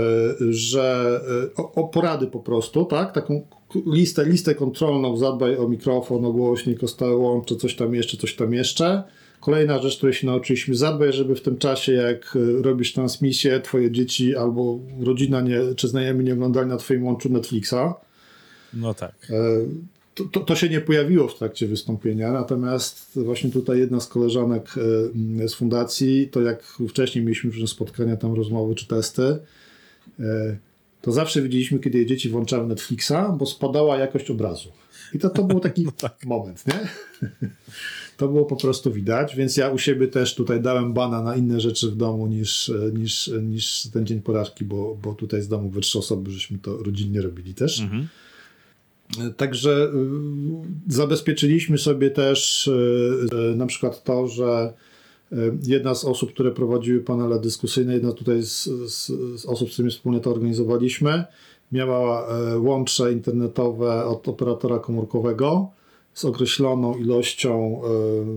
że e, o, o, porady po prostu, tak? Taką listę, listę kontrolną, zadbaj o mikrofon, o głośnik, o stałe łącze, coś tam jeszcze, coś tam jeszcze. Kolejna rzecz, której się nauczyliśmy, zadbaj, żeby w tym czasie, jak robisz transmisję, twoje dzieci albo rodzina nie, czy znajomi nie oglądali na twoim łączu Netflixa. No tak to, to, to, się nie pojawiło w trakcie wystąpienia, natomiast właśnie tutaj jedna z koleżanek e, z fundacji, to jak wcześniej mieliśmy różne spotkania, tam rozmowy czy testy, e, to zawsze widzieliśmy, kiedy dzieci włączały Netflixa, bo spadała jakość obrazu. I to, to był taki no tak. moment, nie? To było po prostu widać, więc ja u siebie też tutaj dałem bana na inne rzeczy w domu niż, niż, niż ten dzień porażki, bo, bo tutaj z domu we trzy osoby żeśmy to rodzinnie robili też. Mhm. Także y, zabezpieczyliśmy sobie też y, na przykład to, że y, jedna z osób, które prowadziły panele dyskusyjne, jedna tutaj z, z, z osób, z którymi wspólnie to organizowaliśmy, miała łącze internetowe od operatora komórkowego z określoną ilością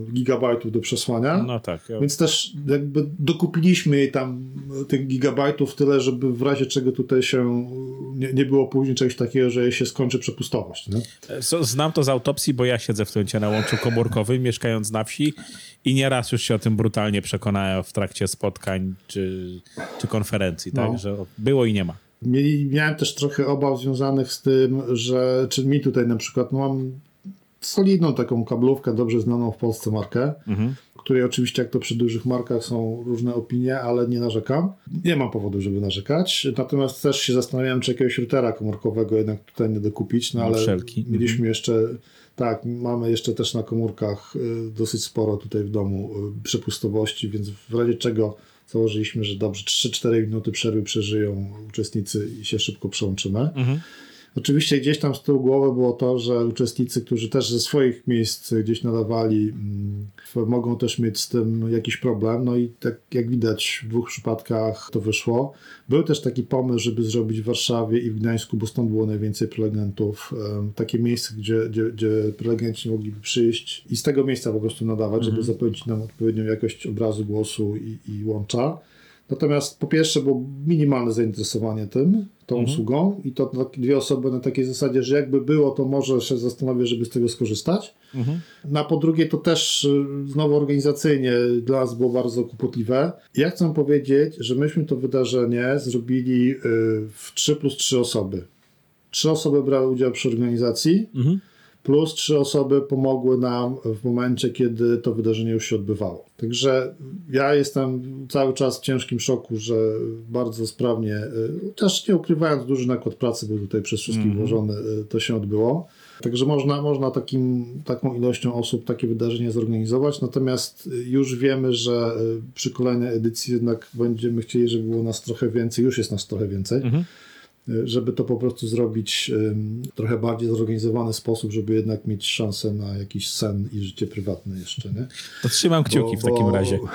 e, gigabajtów do przesłania. No tak. Ja... Więc też jakby dokupiliśmy jej tam tych gigabajtów tyle, żeby w razie czego tutaj się nie, nie było później czegoś takiego, że się skończy przepustowość. Nie? Znam to z autopsji, bo ja siedzę w tym na łączu komórkowym, mieszkając na wsi i nieraz już się o tym brutalnie przekonałem w trakcie spotkań czy, czy konferencji, tak? No. Że było i nie ma. Miałem też trochę obaw związanych z tym, że czy mi tutaj na przykład no mam solidną taką kablówkę, dobrze znaną w Polsce markę, mhm. której oczywiście jak to przy dużych markach są różne opinie, ale nie narzekam. Nie mam powodu, żeby narzekać. Natomiast też się zastanawiałem, czy jakiegoś routera komórkowego jednak tutaj nie dokupić, no ale Wszelki. mieliśmy mhm. jeszcze tak, mamy jeszcze też na komórkach y, dosyć sporo tutaj w domu y, przepustowości, więc w razie czego założyliśmy, że dobrze 3-4 minuty przerwy przeżyją uczestnicy i się szybko przełączymy. Mhm. Oczywiście gdzieś tam z tyłu głowy było to, że uczestnicy, którzy też ze swoich miejsc gdzieś nadawali, mm, mogą też mieć z tym jakiś problem. No i tak jak widać w dwóch przypadkach to wyszło. Był też taki pomysł, żeby zrobić w Warszawie i w Gdańsku, bo stąd było najwięcej prelegentów, takie miejsce, gdzie, gdzie, gdzie prelegenci mogliby przyjść i z tego miejsca po prostu nadawać, mhm. żeby zapewnić nam odpowiednią jakość obrazu, głosu i, i łącza. Natomiast po pierwsze było minimalne zainteresowanie tym, tą mhm. usługą i to dwie osoby na takiej zasadzie, że jakby było, to może się zastanowię, żeby z tego skorzystać. Mhm. No a po drugie to też y, znowu organizacyjnie dla nas było bardzo kłopotliwe. Ja chcę powiedzieć, że myśmy to wydarzenie zrobili y, w 3 plus 3 osoby. Trzy osoby brały udział przy organizacji. Mhm plus trzy osoby pomogły nam w momencie, kiedy to wydarzenie już się odbywało. Także ja jestem cały czas w ciężkim szoku, że bardzo sprawnie, y, też nie ukrywając, duży nakład pracy był tutaj przez wszystkich mm -hmm. włożony, y, to się odbyło. Także można, można takim, taką ilością osób takie wydarzenie zorganizować, natomiast już wiemy, że y, przy kolejnej edycji jednak będziemy chcieli, żeby było nas trochę więcej, już jest nas trochę więcej. Mm -hmm żeby to po prostu zrobić w trochę bardziej zorganizowany sposób, żeby jednak mieć szansę na jakiś sen i życie prywatne jeszcze. Nie? To trzymam kciuki bo, w takim razie.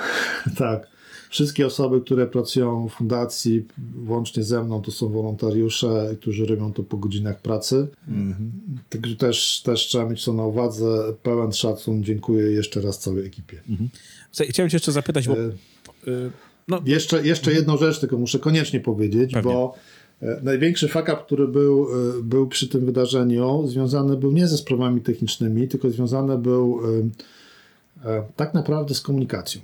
Tak. Wszystkie osoby, które pracują w fundacji, łącznie ze mną, to są wolontariusze, którzy robią to po godzinach pracy. Mhm. Także też, też trzeba mieć to na uwadze. Pełen szacun. Dziękuję jeszcze raz całej ekipie. Mhm. Chciałem cię jeszcze zapytać, bo... E, e no. jeszcze, jeszcze jedną rzecz tylko muszę koniecznie powiedzieć, Pewnie. bo największy fuck up, który był, e, był przy tym wydarzeniu, związany był nie ze sprawami technicznymi, tylko związany był e, tak naprawdę z komunikacją.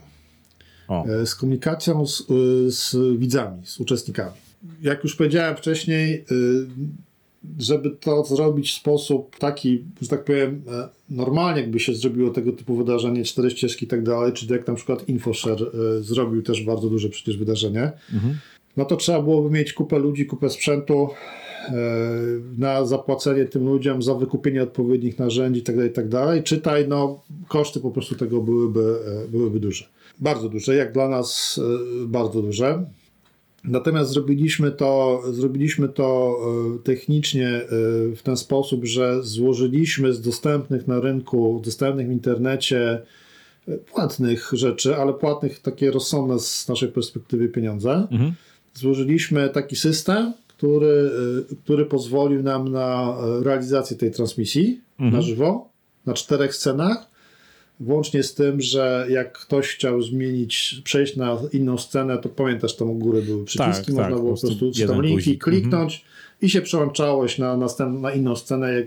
O. Z komunikacją z, z widzami, z uczestnikami. Jak już powiedziałem wcześniej, żeby to zrobić w sposób taki, że tak powiem, normalnie jakby się zrobiło tego typu wydarzenie, cztery ścieżki i tak dalej, czyli jak na przykład InfoShare zrobił też bardzo duże przecież wydarzenie, mhm no to trzeba byłoby mieć kupę ludzi, kupę sprzętu e, na zapłacenie tym ludziom za wykupienie odpowiednich narzędzi itd., tak itd. Tak Czytaj, no koszty po prostu tego byłyby, e, byłyby duże. Bardzo duże, jak dla nas e, bardzo duże. Natomiast zrobiliśmy to, zrobiliśmy to technicznie w ten sposób, że złożyliśmy z dostępnych na rynku, dostępnych w internecie płatnych rzeczy, ale płatnych takie rozsądne z naszej perspektywy pieniądze. Mhm złożyliśmy taki system, który, y, który pozwolił nam na y, realizację tej transmisji mhm. na żywo, na czterech scenach. Włącznie z tym, że jak ktoś chciał zmienić, przejść na inną scenę, to pamiętasz, tam u góry były przyciski, tak, można tak, było po prostu tam linki guzik. kliknąć mhm. i się przełączałeś na, następ, na inną scenę, jak,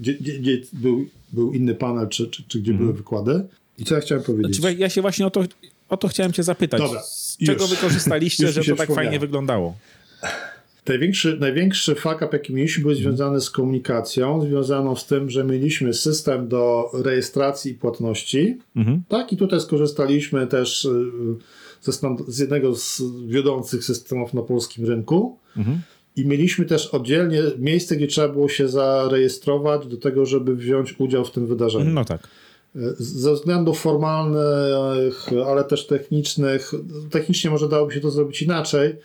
gdzie, gdzie, gdzie był, był inny panel, czy, czy, czy gdzie mhm. były wykłady. I co ja chciałem powiedzieć? Znaczy, ja się właśnie o to, o to chciałem cię zapytać. Dobra. Z czego już. wykorzystaliście, że to tak fajnie wyglądało? Największy, największy fuck up, jaki mieliśmy, był związany z komunikacją, związaną z tym, że mieliśmy system do rejestracji i płatności. Mhm. Tak, i tutaj skorzystaliśmy też y, ze, z jednego z wiodących systemów na polskim rynku. Mhm. I mieliśmy też oddzielnie miejsce, gdzie trzeba było się zarejestrować do tego, żeby wziąć udział w tym wydarzeniu. No tak. Ze względów formalnych, ale też technicznych, technicznie może dałoby się to zrobić inaczej,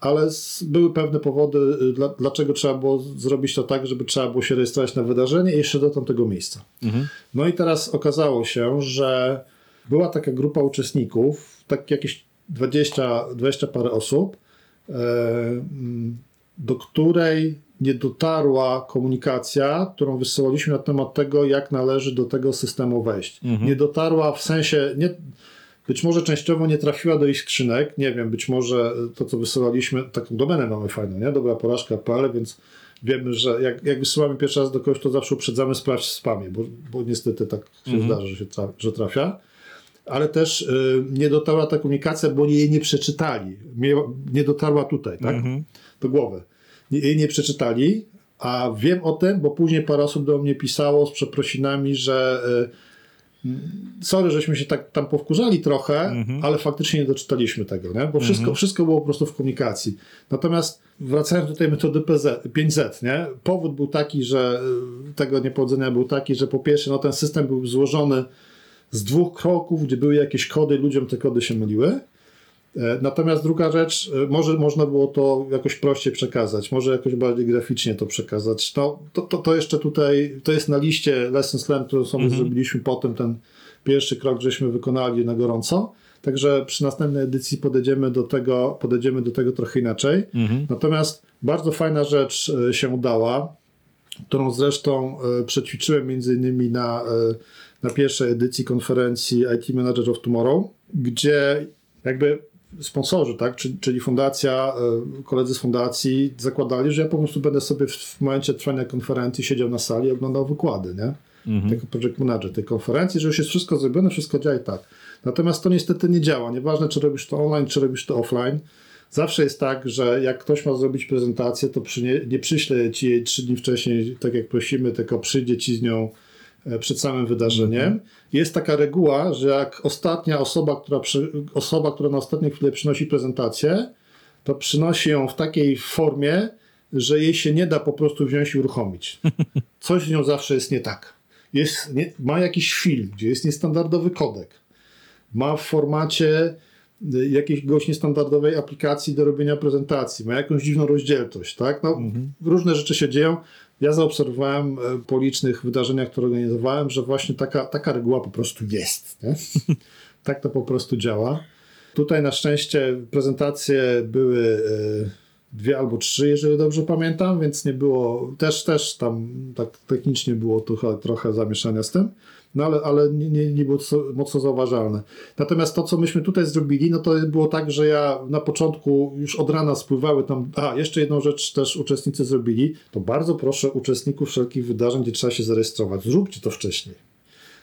ale były pewne powody, y, dlaczego trzeba było zrobić to tak, żeby trzeba było się rejestrować na wydarzenie i jeszcze do tamtego miejsca. Mhm. No i teraz okazało się, że była taka grupa uczestników, tak jakieś 20, 20 parę osób, e, do której nie dotarła komunikacja, którą wysyłaliśmy na temat tego, jak należy do tego systemu wejść. Mhm. Nie dotarła w sensie, nie, być może częściowo nie trafiła do ich skrzynek, nie wiem, być może to, co wysyłaliśmy, taką domenę mamy fajną, nie? Dobra porażka.pl, więc wiemy, że jak, jak wysyłamy pierwszy raz do kogoś, to zawsze uprzedzamy sprawdź w spamie, bo, bo niestety tak się mhm. zdarza, że, się tra że trafia. Ale też y, nie dotarła ta komunikacja, bo jej nie przeczytali. Nie, nie dotarła tutaj, tak? Mhm. Do głowy. Jej nie przeczytali, a wiem o tym, bo później parę osób do mnie pisało z przeprosinami, że y, sorry, żeśmy się tak tam powkurzali trochę, mhm. ale faktycznie nie doczytaliśmy tego, nie? bo wszystko, mhm. wszystko było po prostu w komunikacji. Natomiast wracając do tej metody PZ, 5Z, nie? powód był taki, że y, tego niepowodzenia był taki, że po pierwsze no, ten system był złożony z dwóch kroków, gdzie były jakieś kody, ludziom te kody się myliły. E, natomiast druga rzecz, e, może można było to jakoś prościej przekazać, może jakoś bardziej graficznie to przekazać. No, to, to, to jeszcze tutaj, to jest na liście Lessons Learned, którą sobie mhm. zrobiliśmy potem, ten pierwszy krok, żeśmy wykonali na gorąco. Także przy następnej edycji podejdziemy do tego, podejdziemy do tego trochę inaczej. Mhm. Natomiast bardzo fajna rzecz e, się udała, którą zresztą przećwiczyłem między innymi na, na pierwszej edycji konferencji IT Manager of Tomorrow, gdzie jakby sponsorzy, tak? czyli, czyli fundacja, e, koledzy z fundacji zakładali, że ja po prostu będę sobie w momencie trwania konferencji siedział na sali i oglądał wykłady, nie? Mhm. Jako project manager tej konferencji, że już jest wszystko zrobione, wszystko działa i tak. Natomiast to niestety nie działa. Nieważne, czy robisz to online, czy robisz to offline. Zawsze jest tak, że jak ktoś ma zrobić prezentację, to nie, nie przyśle ci jej trzy dni wcześniej, tak jak prosimy, tylko przyjdzie ci z nią przed samym wydarzeniem. Jest taka reguła, że jak ostatnia osoba, która, przy, osoba, która na ostatniej chwilę przynosi prezentację, to przynosi ją w takiej formie, że jej się nie da po prostu wziąć i uruchomić. Coś z nią zawsze jest nie tak. Jest, nie, ma jakiś film, gdzie jest niestandardowy kodek. Ma w formacie y, jakiejś niestandardowej aplikacji do robienia prezentacji, ma jakąś dziwną rozdzielczość, tak? No, mhm. Różne rzeczy się dzieją. Ja zaobserwowałem e, po licznych wydarzeniach, które organizowałem, że właśnie taka, taka reguła po prostu jest. Tak to po prostu działa. Tutaj na szczęście prezentacje były e, dwie albo trzy, jeżeli dobrze pamiętam, więc nie było, też, też tam tak technicznie było trochę, trochę zamieszania z tym no ale, ale nie, nie, nie było to mocno zauważalne. Natomiast to, co myśmy tutaj zrobili, no to było tak, że ja na początku już od rana spływały tam, a jeszcze jedną rzecz też uczestnicy zrobili, to bardzo proszę uczestników wszelkich wydarzeń, gdzie trzeba się zarejestrować, zróbcie to wcześniej.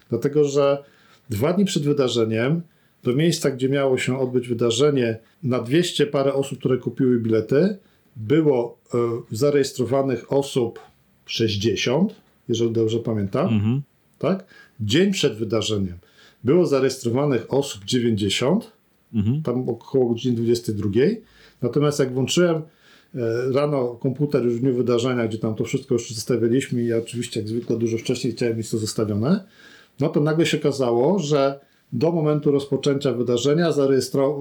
Dlatego, że dwa dni przed wydarzeniem do miejsca, gdzie miało się odbyć wydarzenie, na 200 parę osób, które kupiły bilety, było y, zarejestrowanych osób 60, jeżeli dobrze pamiętam. Mhm. Tak? Dzień przed wydarzeniem było zarejestrowanych osób 90, mhm. tam około godziny 22. Natomiast jak włączyłem e, rano komputer już w dniu wydarzenia, gdzie tam to wszystko już zostawialiśmy i ja oczywiście jak zwykle dużo wcześniej chciałem mieć to zostawione, no to nagle się okazało, że do momentu rozpoczęcia wydarzenia zarejestro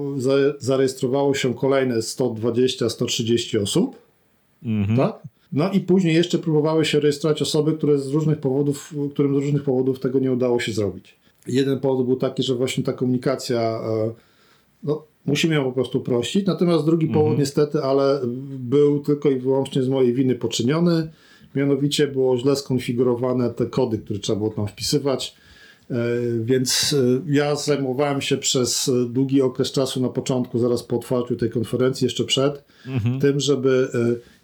zarejestrowało się kolejne 120-130 osób. Mhm. Tak? No i później jeszcze próbowały się rejestrować osoby, które z różnych powodów, którym z różnych powodów tego nie udało się zrobić. Jeden powód był taki, że właśnie ta komunikacja, e, no, musimy ją po prostu prościć. Natomiast drugi mhm. powód niestety, ale był tylko i wyłącznie z mojej winy poczyniony. Mianowicie było źle skonfigurowane te kody, które trzeba było tam wpisywać. E, więc e, ja zajmowałem się przez długi okres czasu na początku, zaraz po otwarciu tej konferencji, jeszcze przed, mhm. tym, żeby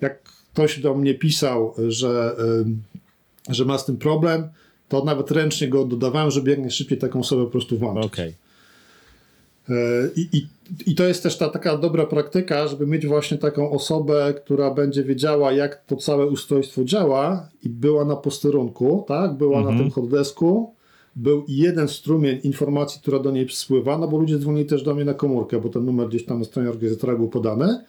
jak ktoś do mnie pisał, że, że ma z tym problem, to nawet ręcznie go dodawałem, żeby jak najszybciej taką osobę po prostu włączyć. Okay. E, I, i, I to jest też ta taka dobra praktyka, żeby mieć właśnie taką osobę, która będzie wiedziała, jak to całe ustrojstwo działa i była na posterunku, tak? Była na mhm. tym hotdesku, był jeden strumień informacji, która do niej spływa, no bo ludzie dzwonili też do mnie na komórkę, bo ten numer gdzieś tam na stronie organizatora był podany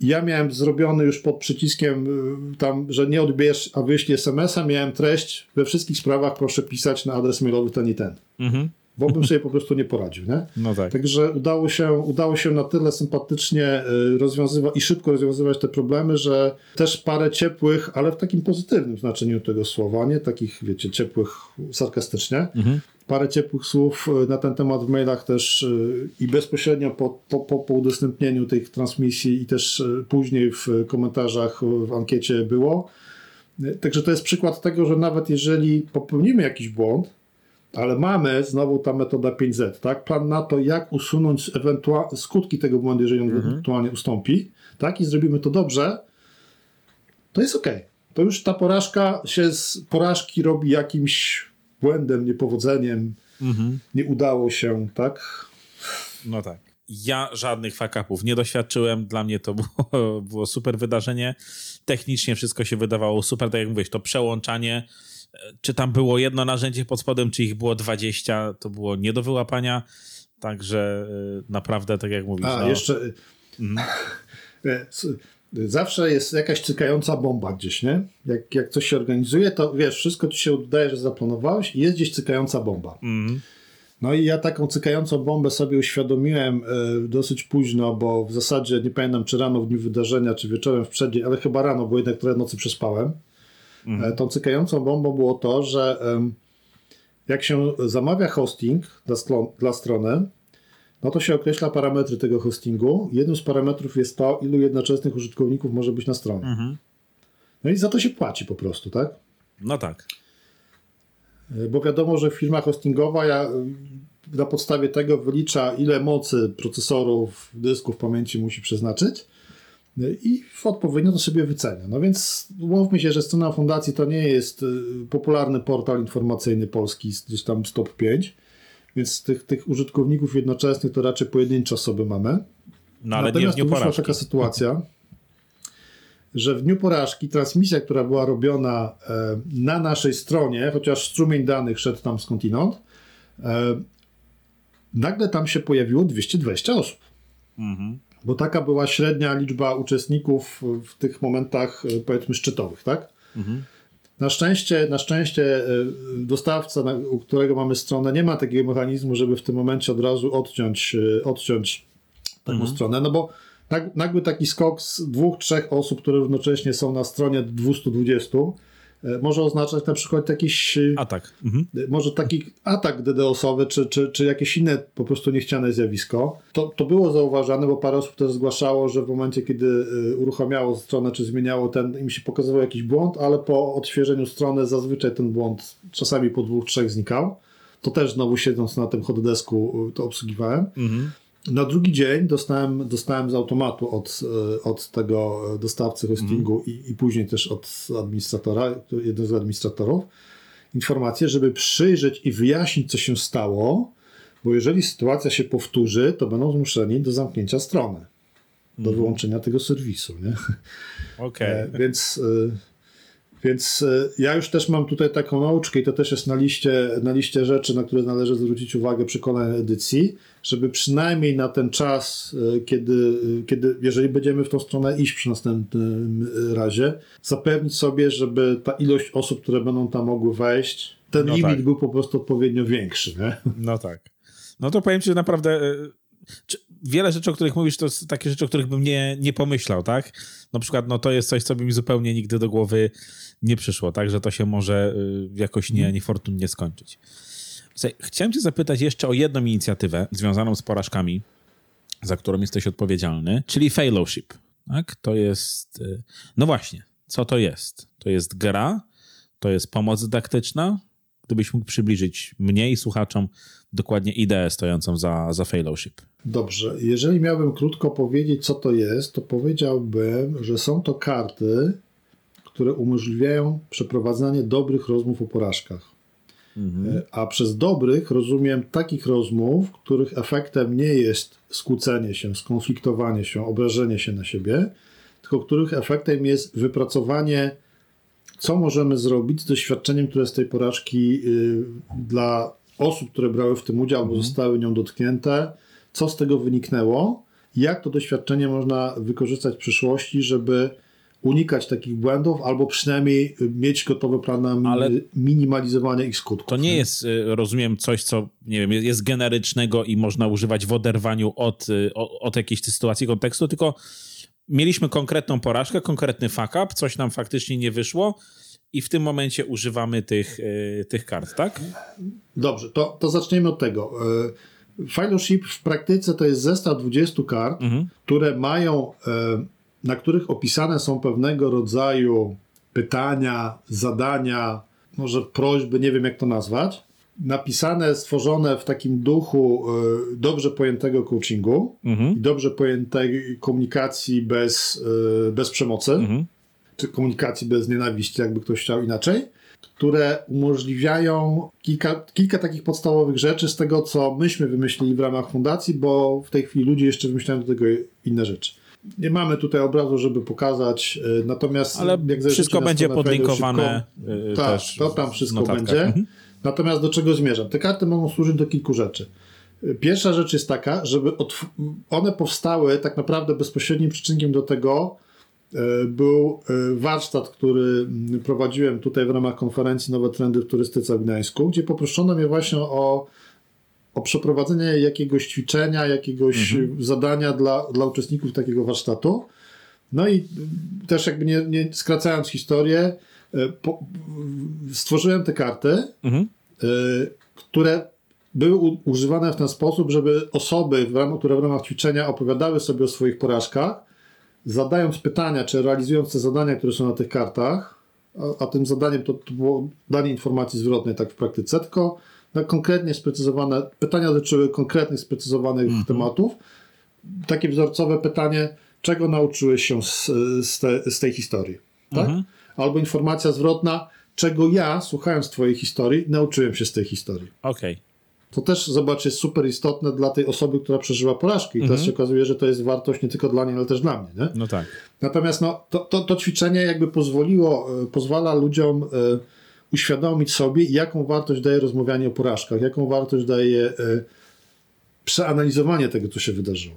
ja miałem zrobiony już pod przyciskiem y, tam, że nie odbierz, a wyślij SMS-a, miałem treść we wszystkich sprawach proszę pisać na adres mailowy ten i ten. Mhm. Bo bym sobie po prostu nie poradził, nie? No tak. Także udało się, udało się na tyle sympatycznie y, rozwiązywać i szybko rozwiązywać te problemy, że też parę ciepłych, ale w takim pozytywnym znaczeniu tego słowa, nie takich, wiecie, ciepłych sarkastycznie, mhm parę ciepłych słów e, na ten temat w mailach też e, i bezpośrednio po, po, po, udostępnieniu tych transmisji i też e, później w komentarzach w ankiecie było. Także to jest przykład tego, że nawet jeżeli popełnimy jakiś błąd, ale mamy znowu ta metoda 5Z, tak? Plan na to, jak usunąć ewentualne skutki tego błędu, jeżeli on mhm. ewentualnie ustąpi, tak? I zrobimy to dobrze, to jest ok. To już ta porażka się z porażki robi jakimś błędem, niepowodzeniem, mhm. nie udało się, tak? No tak. Ja żadnych fakapów nie doświadczyłem. Dla mnie to było, było super wydarzenie. Technicznie wszystko się wydawało super, tak jak mówisz, to przełączanie. Czy tam było jedno narzędzie pod spodem, czy ich było 20, to było nie do wyłapania. Także y, naprawdę, tak jak mówisz. A, no, jeszcze. Mhm. Zawsze jest jakaś cykająca bomba gdzieś, nie? Jak, jak coś się organizuje, to wiesz, wszystko ci się udaje, że zaplanowałeś i jest gdzieś cykająca bomba. Mm. No i ja taką cykającą bombę sobie uświadomiłem y, dosyć późno, bo w zasadzie nie pamiętam, czy rano w dniu wydarzenia, czy wieczorem w przeddzień, ale chyba rano, bo jednak trochę nocy przespałem. Mm. tą cykającą bombą było to, że y, jak się zamawia hosting dla, dla strony, no to się określa parametry tego hostingu. Jednym z parametrów jest to, ilu jednoczesnych użytkowników może być na stronie. Mhm. No i za to się płaci po prostu, tak? No tak. E, bo wiadomo, że firma hostingowa ja, e, na podstawie tego wylicza, ile mocy procesorów, dysków, pamięci musi przeznaczyć e, i odpowiednio to sobie wycenia. No więc umówmy się, że strona fundacji to nie jest popularny portal informacyjny polski, gdzieś tam top 5, więc tych, tych użytkowników jednoczesnych to raczej pojedyncze osoby mamy. No ale Natomiast nie w dniu porażki. taka sytuacja, że w dniu porażki transmisja, która była robiona e, na naszej stronie, chociaż strumień danych szedł tam skądinąd, e, nagle tam się pojawiło 220 osób. Mhm. Bo taka była średnia liczba uczestników w tych momentach, e, powiedzmy, szczytowych, tak? Mhm. Na szczęście, na szczęście e, dostawca, u którego mamy stronę, nie ma takiego mechanizmu, żeby w tym momencie od razu odciąć, e, odciąć taką mhm. stronę, no bo nagły taki skok z dwóch, trzech osób, które równocześnie są na stronie 220, E, może oznaczać na przykład jakiś e, atak. Mhm. E, może taki atak DDoS-owy, czy, czy, czy jakieś inne po prostu niechciane zjawisko. To, to było zauważane, bo parę osób też zgłaszało, że w momencie, kiedy uruchamiało stronę, czy zmieniało ten, im się pokazywał jakiś błąd, ale po odświeżeniu strony zazwyczaj ten błąd czasami po dwóch, trzech znikał. To też znowu siedząc na tym hotdesku to obsługiwałem. Mhm. Na drugi dzień dostałem, dostałem z automatu od, e, od tego dostawcy hostingu mm. i, i później też od administratora, jednego z administratorów, informację, żeby przyjrzeć i wyjaśnić, co się stało, bo jeżeli sytuacja się powtórzy, to będą zmuszeni do zamknięcia strony, do mm. wyłączenia tego serwisu. Nie? Okay. Więc e, więc e, ja już też mam tutaj taką nauczkę i to też jest na liście, na liście rzeczy, na które należy zwrócić uwagę przy kolejnej edycji, żeby przynajmniej na ten czas, e, kiedy, e, kiedy jeżeli będziemy w tą stronę iść przy następnym razie, zapewnić sobie, żeby ta ilość osób, które będą tam mogły wejść, ten no limit tak. był po prostu odpowiednio większy. Nie? No tak. No to powiem ci, że naprawdę wiele rzeczy, o których mówisz, to są takie rzeczy, o których bym nie, nie pomyślał, tak? Na przykład, no to jest coś, co by mi zupełnie nigdy do głowy nie przyszło, tak? Że to się może y, jakoś nie, niefortunnie skończyć. Chciałem cię zapytać jeszcze o jedną inicjatywę związaną z porażkami, za którą jesteś odpowiedzialny, czyli fellowship, tak? To jest, y, no właśnie, co to jest? To jest gra, to jest pomoc dydaktyczna, gdybyś mógł przybliżyć mnie i słuchaczom dokładnie ideę stojącą za, za fellowship. Dobrze, jeżeli miałbym krótko powiedzieć, co to jest, to powiedziałbym, że są to karty, które umożliwiają przeprowadzanie dobrych rozmów o porażkach. Mhm. E, a przez dobrych rozumiem takich rozmów, których efektem nie jest skłócenie się, skonfliktowanie się, obrażenie się na siebie, tylko których efektem jest wypracowanie, co możemy zrobić z doświadczeniem, które z tej porażki y, dla osób, które brały w tym udział albo mhm. zostały nią dotknięte, co z tego wyniknęło, jak to doświadczenie można wykorzystać w przyszłości, żeby unikać takich błędów, albo przynajmniej mieć gotowy plan na Ale- minimalizowanie ich skutków. To nie jest, y, rozumiem, coś, co nie wiem, jest generycznego i można używać w oderwaniu od, y, od jakiejś sytuacji, kontekstu, tylko mieliśmy konkretną porażkę, konkretny fuck up, coś nam faktycznie nie wyszło i w tym momencie używamy tych, y, tych kart, tak? Dobrze, to, to zaczniemy od tego. E, Fellowship w praktyce to jest zestaw 20 kart, które mają, e, na których opisane są pewnego rodzaju pytania, zadania, może prośby, nie wiem jak to nazwać. Napisane, stworzone w takim duchu e, dobrze pojętego coachingu i dobrze pojętej komunikacji bez, e, bez przemocy czy komunikacji bez nienawiści, jakby ktoś chciał inaczej, które umożliwiają kilka, kilka takich podstawowych rzeczy z tego, co myśmy wymyślili w ramach fundacji, bo w tej chwili ludzie jeszcze wymyślają do tego inne rzeczy. Nie mamy tutaj obrazu, żeby pokazać, y, natomiast Ale wszystko będzie podlinkowane, Fellowship.com, y, tak, też to tam wszystko notatkach. będzie. Mhm. Natomiast do czego zmierzam? Te karty mogą służyć do kilku rzeczy. Pierwsza rzecz jest taka, żeby one powstały tak naprawdę bezpośrednim przyczynkiem do tego, e, był e, warsztat, który mm, prowadziłem tutaj w ramach konferencji Nowe Trendy w Turystyce w Gdańsku, gdzie poproszono mnie właśnie o, o przeprowadzenie jakiegoś ćwiczenia, jakiegoś zadania dla, dla uczestników takiego warsztatu. No i mm, też jakby nie, nie skracając historię, e, po, stworzyłem te karty, Mhm. które były używane w ten sposób, żeby osoby, w ramach, które w ramach ćwiczenia opowiadały sobie o swoich porażkach, zadając pytania, czy realizując te zadania, które są na tych kartach, a, a tym zadaniem to, to było danie informacji zwrotnej tak w praktyce, tylko na konkretnie sprecyzowane, pytania dotyczyły konkretnych, sprecyzowanych tematów. Takie wzorcowe pytanie, czego nauczyłeś się z, z, te, z tej historii, tak? Albo informacja zwrotna, czego ja, słuchając twojej historii, nauczyłem się z tej historii. Okej. To też, zobacz, jest super istotne dla tej osoby, która przeżyła porażkę i teraz się okazuje, że to jest wartość nie tylko dla niej, ale też dla mnie, nie? No tak. Natomiast no, to, to, to ćwiczenie jakby pozwoliło, e, pozwala ludziom e, uświadomić sobie, jaką wartość daje rozmawianie o porażkach, jaką wartość daje e, przeanalizowanie tego, co się wydarzyło.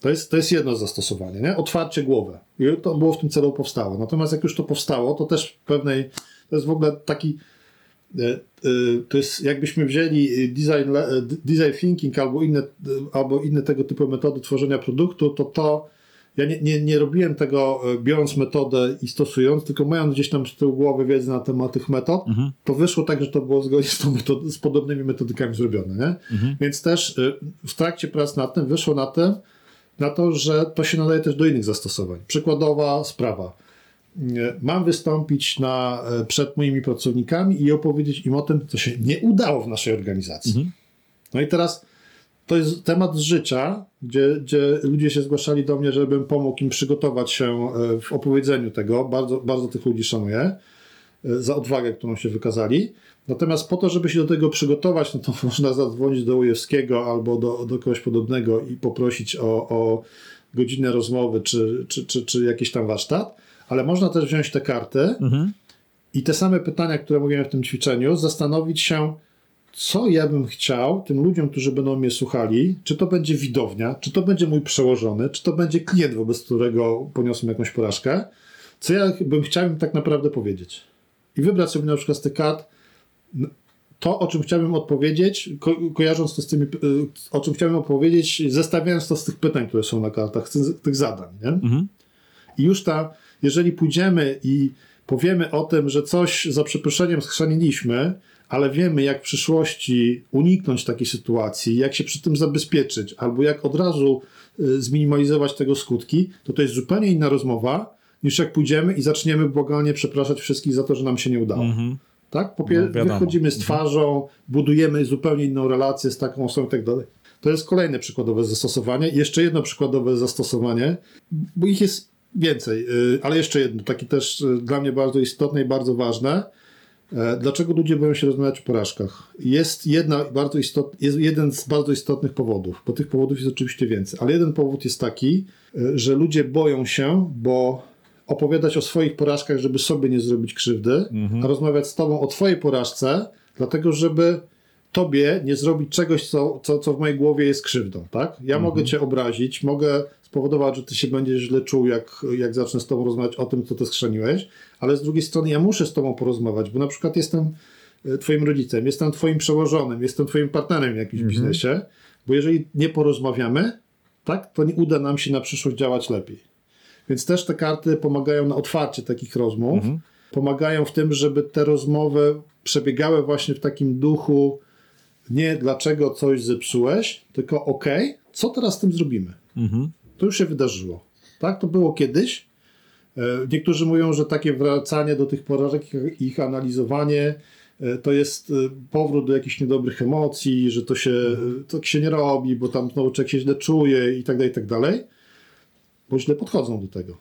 To, jest, to jest jedno zastosowanie, nie? Otwarcie głowy. I to było w tym celu powstało. Natomiast jak już to powstało, to też pewnej, to jest w ogóle taki, to jest jakbyśmy wzięli design, le- e, design thinking albo inne, albo inne tego typu metody tworzenia produktu, to to ja nie, nie, nie robiłem tego biorąc metodę i stosując, tylko mając gdzieś tam z tyłu głowy wiedzę na temat tych metod, to wyszło tak, że to było zgodnie z, tą metod- z podobnymi metodykami zrobione. Nie? Więc też w trakcie prac nad tym wyszło na tym, na to, że to się nadaje też do innych zastosowań. Przykładowa sprawa. Mam wystąpić na, e, przed moimi pracownikami i opowiedzieć im o tym, co się nie udało w naszej organizacji. No i teraz to jest temat z życia, gdzie, gdzie ludzie się zgłaszali do mnie, żebym pomógł im przygotować się e, w opowiedzeniu tego. Bardzo, bardzo tych ludzi szanuję e, za odwagę, którą się wykazali. Natomiast po to, żeby się do tego przygotować, no to można zadzwonić do Ujewskiego albo do, do kogoś podobnego i poprosić o, o godzinę rozmowy czy, czy, czy, czy jakiś tam warsztat, ale można też wziąć te karty i te same pytania, które mówiłem w tym ćwiczeniu, zastanowić się, co ja bym chciał tym ludziom, którzy będą mnie słuchali, czy to będzie widownia, czy to będzie mój przełożony, czy to będzie klient, wobec którego poniosłem jakąś porażkę, co ja bym chciał im tak naprawdę powiedzieć. I wybrać sobie na przykład z tych kart to, o czym chciałbym odpowiedzieć, ko kojarząc to z tymi, y, o czym chciałbym opowiedzieć, zestawiając to z tych pytań, które są na kartach, z tych zadań. Nie? I już ta, jeżeli pójdziemy i powiemy o tym, że coś za przeproszeniem schrzaniliśmy, ale wiemy, jak w przyszłości uniknąć takiej sytuacji, jak się przy tym zabezpieczyć, albo jak od razu y, zminimalizować tego skutki, to to jest zupełnie inna rozmowa, niż jak pójdziemy i zaczniemy błagalnie przepraszać wszystkich za to, że nam się nie udało. Tak? Po pier- No, wychodzimy z twarzą, budujemy zupełnie inną relację z taką osobą i tak dalej. To jest kolejne przykładowe zastosowanie. Jeszcze jedno przykładowe zastosowanie, bo ich jest więcej, y, ale jeszcze jedno, takie też y, dla mnie bardzo istotne i bardzo ważne. E, Dlaczego ludzie boją się rozmawiać o porażkach? Jest, jedna bardzo istot, jest jeden z bardzo istotnych powodów, bo tych powodów jest oczywiście więcej, ale jeden powód jest taki, y, że ludzie boją się, bo opowiadać o swoich porażkach, żeby sobie nie zrobić krzywdy, a rozmawiać z tobą o twojej porażce, dlatego żeby tobie nie zrobić czegoś, co, co, co w mojej głowie jest krzywdą, tak? Ja mhm. mogę cię obrazić, mogę spowodować, że ty się będziesz źle czuł, jak, jak zacznę z tobą rozmawiać o tym, co ty skrzeniłeś, ale z drugiej strony ja muszę z tobą porozmawiać, bo na przykład jestem e, twoim rodzicem, jestem twoim przełożonym, jestem twoim partnerem w jakimś mhm. biznesie, bo jeżeli nie porozmawiamy, tak, to nie uda nam się na przyszłość działać lepiej. Więc też te karty pomagają na otwarcie takich rozmów, mhm. pomagają w tym, żeby te rozmowy przebiegały właśnie w takim duchu nie dlaczego coś zepsułeś, tylko ok, co teraz z tym zrobimy? Mhm. To już się wydarzyło. Tak, to było kiedyś. E, niektórzy mówią, że takie wracanie do tych porażek, ich analizowanie, e, to jest e, powrót do jakichś niedobrych emocji, że to się, to się nie robi, bo tam znowu człowiek się źle czuje i tak dalej, i tak dalej. Bo źle podchodzą do tego.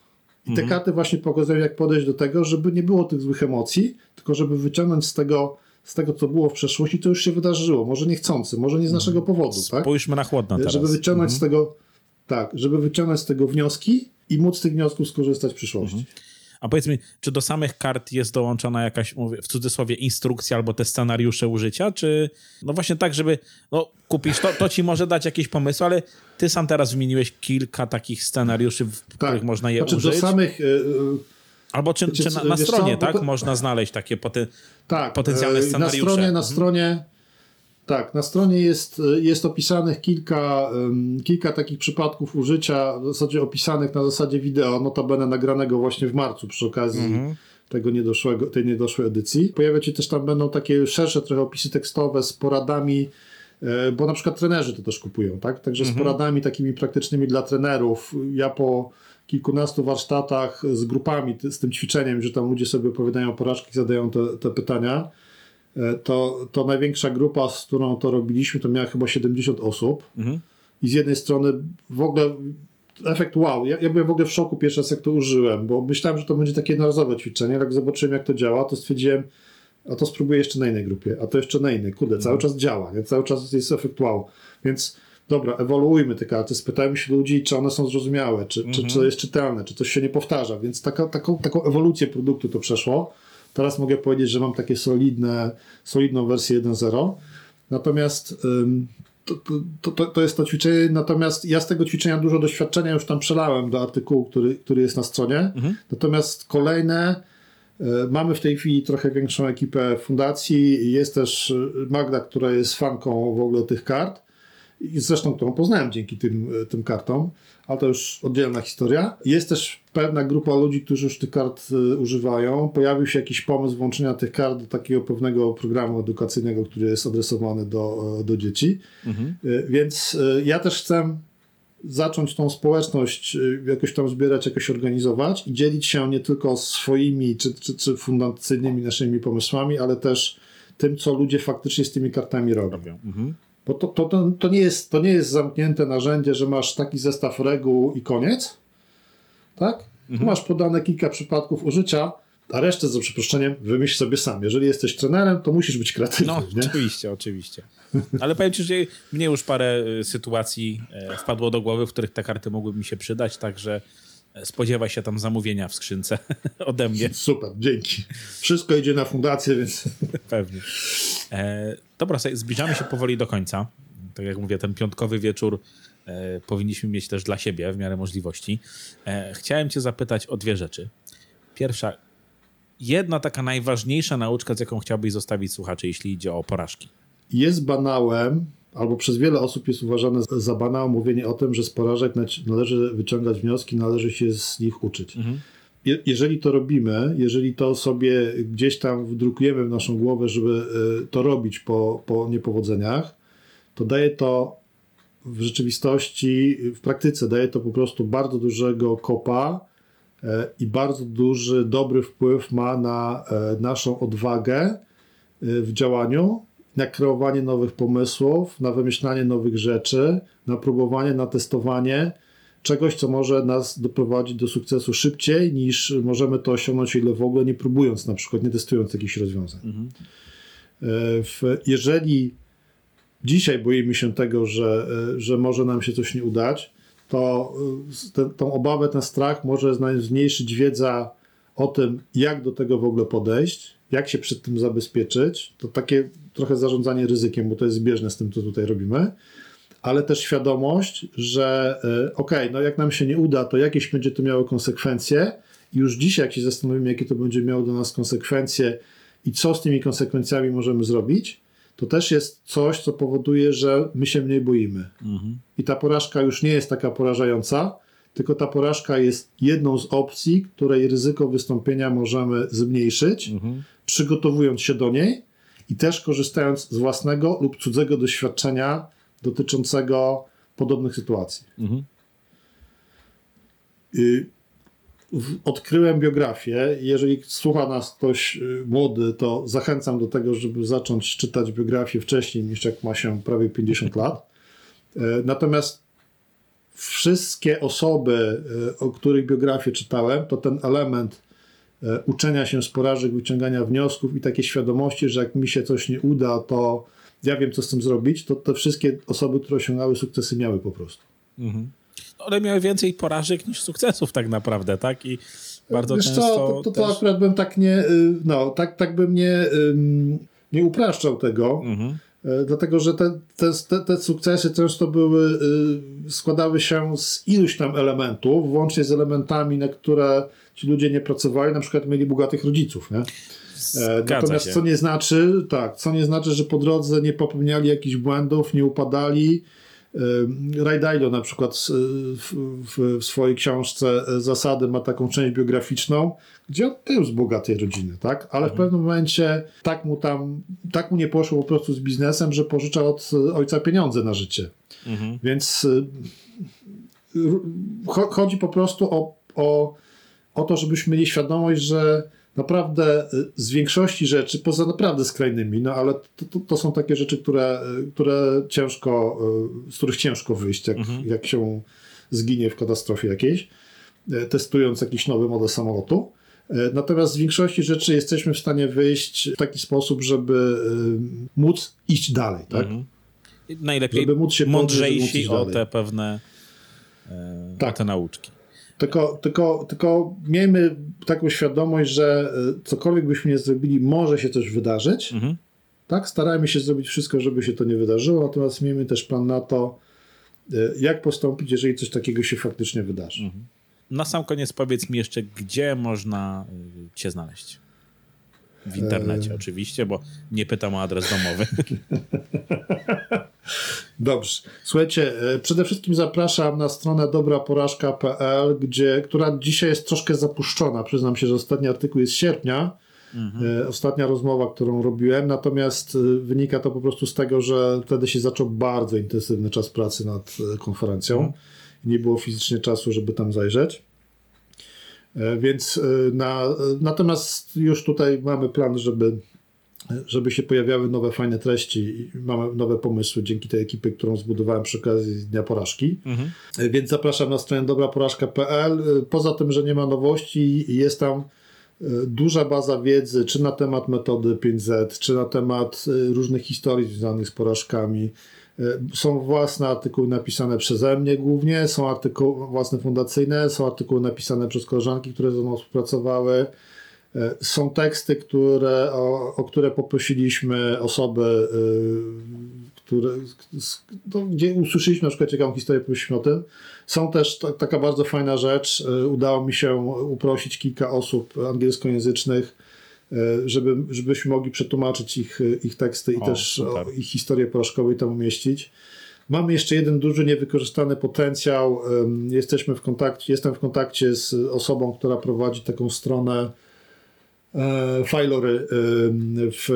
I te mhm. karty właśnie pokazują, jak podejść do tego, żeby nie było tych złych emocji, tylko żeby wyciągnąć z tego, z tego co było w przeszłości, to już się wydarzyło. Może niechcący, może nie z naszego powodu. Tak? Spójrzmy na chłodno teraz. Żeby wyciągnąć mhm. z tego tak, żeby wyciągnąć z tego wnioski i móc z tych wniosków skorzystać w przyszłości. Mhm. A powiedz mi, czy do samych kart jest dołączona jakaś, mówię, w cudzysłowie, instrukcja albo te scenariusze użycia, czy no właśnie tak, żeby no, kupisz to, to ci może dać jakieś pomysły, ale ty sam teraz wymieniłeś kilka takich scenariuszy, w tak. których można je znaczy, użyć. do samych... Yy, albo czy, czy na, na stronie, co? tak? Można znaleźć takie poten... tak, potencjalne scenariusze. Na stronie, na mhm. stronie tak, na stronie jest, jest opisanych kilka, kilka takich przypadków użycia, w zasadzie opisanych na zasadzie wideo, notabene nagranego właśnie w marcu przy okazji mhm. tego niedoszłego, tej niedoszłej edycji. Pojawia się też tam będą takie szersze trochę opisy tekstowe z poradami, e, bo na przykład trenerzy to też kupują, tak? Także mhm. z poradami takimi praktycznymi dla trenerów. Ja po kilkunastu warsztatach z grupami, z tym ćwiczeniem, że tam ludzie sobie opowiadają porażki, zadają te, te pytania to, to największa grupa, z którą to robiliśmy, to miała chyba 70 osób. Mhm. I z jednej strony w ogóle efekt wow. Ja, ja byłem w ogóle w szoku pierwszy raz, jak to użyłem, bo myślałem, że to będzie takie jednorazowe ćwiczenie. Jak zobaczyłem, jak to działa, to stwierdziłem, a to spróbuję jeszcze na innej grupie, a to jeszcze na innej. Kurde, cały mhm. czas działa, nie? cały czas jest efekt wow. Więc dobra, ewoluujmy te karty, spytajmy się ludzi, czy one są zrozumiałe, czy, mhm. czy, czy jest czytelne, czy coś się nie powtarza. Więc taka, taką, taką ewolucję produktu to przeszło. Teraz mogę powiedzieć, że mam takie solidne, solidną wersję 1.0. Natomiast to, to, to, to, jest to ćwiczenie, natomiast ja z tego ćwiczenia dużo doświadczenia już tam przelałem do artykułu, który, który jest na stronie. Mhm. Natomiast kolejne, e, mamy w tej chwili trochę większą ekipę fundacji. Jest też Magda, która jest fanką w ogóle tych kart i zresztą którą poznałem dzięki tym, e, tym kartom, ale to już oddzielna historia. Jest też pewna grupa ludzi, którzy już tych kart e, używają. Pojawił się jakiś pomysł włączenia tych kart do takiego pewnego programu edukacyjnego, który jest adresowany do, e, do dzieci. Mhm. Więc ja też chcę zacząć tą społeczność jakoś tam zbierać, jakoś organizować i dzielić się nie tylko swoimi czy, czy, czy fundacyjnymi naszymi pomysłami, ale też tym, co ludzie faktycznie z tymi kartami robią. robią. Mhm. Bo to, to, to, to, nie jest, to nie jest zamknięte narzędzie, że masz taki zestaw reguł i koniec. Tak? Mhm. Masz podane kilka przypadków użycia, a resztę za przeproszeniem wymyśl sobie sam. Jeżeli jesteś trenerem, to musisz być kreatywny. No, nie? oczywiście, oczywiście. Ale powiem ci, że mnie już parę y, sytuacji e, wpadło do głowy, w których te karty mogły mi się przydać, także spodziewa się tam zamówienia w skrzynce ode mnie. Super, dzięki. Wszystko idzie na fundację, więc... Pewnie. E, dobra, zbliżamy się powoli do końca. Tak jak mówię, ten piątkowy wieczór e, powinniśmy mieć też dla siebie w miarę możliwości. E, chciałem cię zapytać o dwie rzeczy. Pierwsza, jedna taka najważniejsza nauczka, z jaką chciałbyś zostawić słuchaczy, jeśli idzie o porażki. Jest banałem, albo przez wiele osób jest uważane za banał mówienie o tym, że z porażek należy wyciągać wnioski, należy się z nich uczyć. Mhm. Je, jeżeli to robimy, jeżeli to sobie gdzieś tam wdrukujemy w naszą głowę, żeby y, to robić po, po niepowodzeniach, to daje to w rzeczywistości, w praktyce daje to po prostu bardzo dużego kopa e, i bardzo duży, dobry wpływ ma na e, naszą odwagę e, w działaniu na kreowanie nowych pomysłów, na wymyślanie nowych rzeczy, na próbowanie, na testowanie czegoś, co może nas doprowadzić do sukcesu szybciej niż możemy to osiągnąć, ile w ogóle nie próbując, na przykład nie testując jakichś rozwiązań. Mhm. Jeżeli dzisiaj boimy się tego, że, e, że może nam się coś nie udać, to e, tą obawę, ten strach może zmniejszyć wiedza o tym, jak do tego w ogóle podejść, jak się przed tym zabezpieczyć, to takie trochę zarządzanie ryzykiem, bo to jest zbieżne z tym, co tutaj robimy, ale też świadomość, że e, okej, okay, no jak nam się nie uda, to jakieś będzie to miało konsekwencje. I już dzisiaj, jak się zastanowimy, jakie to będzie miało dla nas konsekwencje i co z tymi konsekwencjami możemy zrobić, to też jest coś, co powoduje, że my się mniej boimy. Mhm. I ta porażka już nie jest taka porażająca, tylko ta porażka jest jedną z opcji, której ryzyko wystąpienia możemy zmniejszyć, mhm. Przygotowując się do niej i też korzystając z własnego lub cudzego doświadczenia dotyczącego podobnych sytuacji. Mhm. Y odkryłem biografię. Jeżeli słucha nas ktoś y, młody, to zachęcam do tego, żeby zacząć czytać biografię wcześniej niż jak ma się prawie 50 lat. E, natomiast wszystkie osoby, e, o których biografię czytałem, to ten element uczenia się z porażek, wyciągania wniosków i takiej świadomości, że jak mi się coś nie uda, to ja wiem, co z tym zrobić, to te wszystkie osoby, które osiągały sukcesy, miały po prostu. Mhm one miały więcej porażek niż sukcesów tak naprawdę, tak? I bardzo Wiesz często co, to, to, to też... akurat bym tak nie, y, no, tak, tak bym nie, nie upraszczał tego, mhm. E, dlatego, że te, te, te, sukcesy często były, y, składały się z iluś tam elementów, włącznie z elementami, na które ci ludzie nie pracowali, na przykład mieli bogatych rodziców, nie? E, natomiast się. co nie znaczy, tak, co nie znaczy, że po drodze nie popełniali jakichś błędów, nie upadali, Ray Dalio na przykład w, w, w, swojej książce Zasady ma taką część biograficzną, gdzie on też z bogatej rodziny, tak? Ale w mhm. pewnym momencie tak mu tam, tak mu nie poszło po prostu z biznesem, że pożyczał od ojca pieniądze na życie. Mhm. Więc chodzi po prostu o, o, o to, żebyśmy mieli świadomość, że naprawdę y, z większości rzeczy, poza naprawdę skrajnymi, no ale to, to, to, są takie rzeczy, które, y, które ciężko, y, z których ciężko wyjść, jak, mhm. jak się zginie w katastrofie jakiejś, testując jakiś nowy model samolotu. Natomiast z większości rzeczy jesteśmy w stanie wyjść w taki sposób, żeby móc iść dalej. Tak? Mhm. Najlepiej żeby móc się mądrzejsi o te pewne e, tak. te nauczki. Tylko, tylko, tylko miejmy taką świadomość, że e, cokolwiek byśmy nie zrobili, może się coś wydarzyć. Mhm. Tak, starajmy się zrobić wszystko, żeby się to nie wydarzyło, natomiast miejmy też plan na to, e, jak postąpić, jeżeli coś takiego się faktycznie wydarzy. Mhm. Na sam koniec powiedz mi jeszcze, gdzie można e, Cię znaleźć? W internecie e... oczywiście, bo nie pytam o adres domowy. Dobrze. Słuchajcie, e, przede wszystkim zapraszam na stronę dobraporażka.pl, gdzie, która dzisiaj jest troszkę zapuszczona. Przyznam się, że ostatni artykuł jest z sierpnia. Mhm. E, ostatnia rozmowa, którą robiłem, natomiast wynika to po prostu z tego, że wtedy się zaczął bardzo intensywny czas pracy nad konferencją. Mhm. Nie było fizycznie czasu, żeby tam zajrzeć. Więc na, natomiast już tutaj mamy plan, żeby żeby się pojawiały nowe, fajne treści. Mamy nowe pomysły dzięki tej ekipy, którą zbudowałem przy okazji Dnia Porażki. Mhm. Więc zapraszam na stronę dobraporażka.pl. Poza tym, że nie ma nowości, jest tam e, duża baza wiedzy, czy na temat metody 5Z, czy na temat e, różnych historii związanych z porażkami. E, są własne artykuły napisane przeze mnie głównie, są artykuły własne fundacyjne, są artykuły napisane przez koleżanki, które ze mną współpracowały. E, są teksty, które, o, o które poprosiliśmy osoby, e, które, no, gdzie usłyszeliśmy na przykład ciekawą historię, poprosiliśmy o tym. Są też taka bardzo fajna rzecz. Udało mi się uprosić kilka osób angielskojęzycznych, żeby, żebyśmy mogli przetłumaczyć ich, ich teksty i o, też o, ich historię porażkowej tam umieścić. Mamy jeszcze jeden duży niewykorzystany potencjał. Jesteśmy w kontakcie, jestem w kontakcie z osobą, która prowadzi taką stronę E, Failory e, w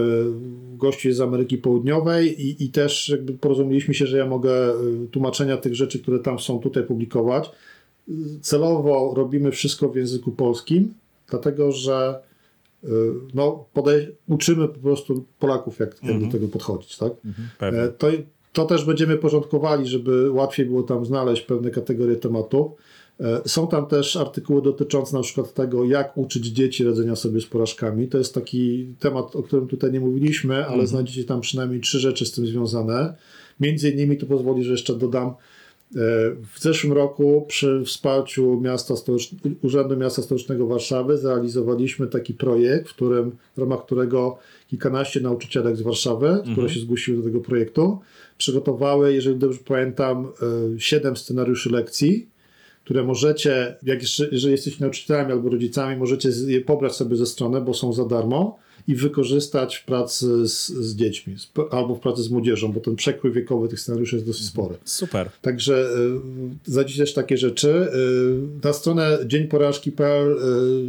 gości z Ameryki Południowej i, i też jakby porozumieliśmy się, że ja mogę e, tłumaczenia tych rzeczy, które tam są, tutaj publikować. Celowo robimy wszystko w języku polskim, dlatego że no, podej- uczymy po prostu Polaków, jak, jak do mhm. tego podchodzić. Tak? Mhm, to, to też będziemy porządkowali, żeby łatwiej było tam znaleźć pewne kategorie tematów. E, są tam też artykuły dotyczące na przykład tego, jak uczyć dzieci radzenia sobie z porażkami. To jest taki temat, o którym tutaj nie mówiliśmy, ale mhm. znajdziecie tam przynajmniej trzy rzeczy z tym związane. Między innymi to pozwoli, że jeszcze dodam, w zeszłym roku przy wsparciu miasta Urzędu Miasta Stołecznego Warszawy zrealizowaliśmy taki projekt, w, którym, w ramach którego kilkanaście nauczycielek z Warszawy, mhm. które się zgłosiły do tego projektu, przygotowały, jeżeli dobrze pamiętam, siedem scenariuszy lekcji które możecie, jak jeszcze, jeżeli jesteście nauczycielami albo rodzicami, możecie je pobrać sobie ze strony, bo są za darmo i wykorzystać w pracy z, z dziećmi albo w pracy z młodzieżą, bo ten przekrój wiekowy tych scenariuszy jest dosyć spory. Super. Także y, też takie rzeczy. Y, na stronę dzienporażki.pl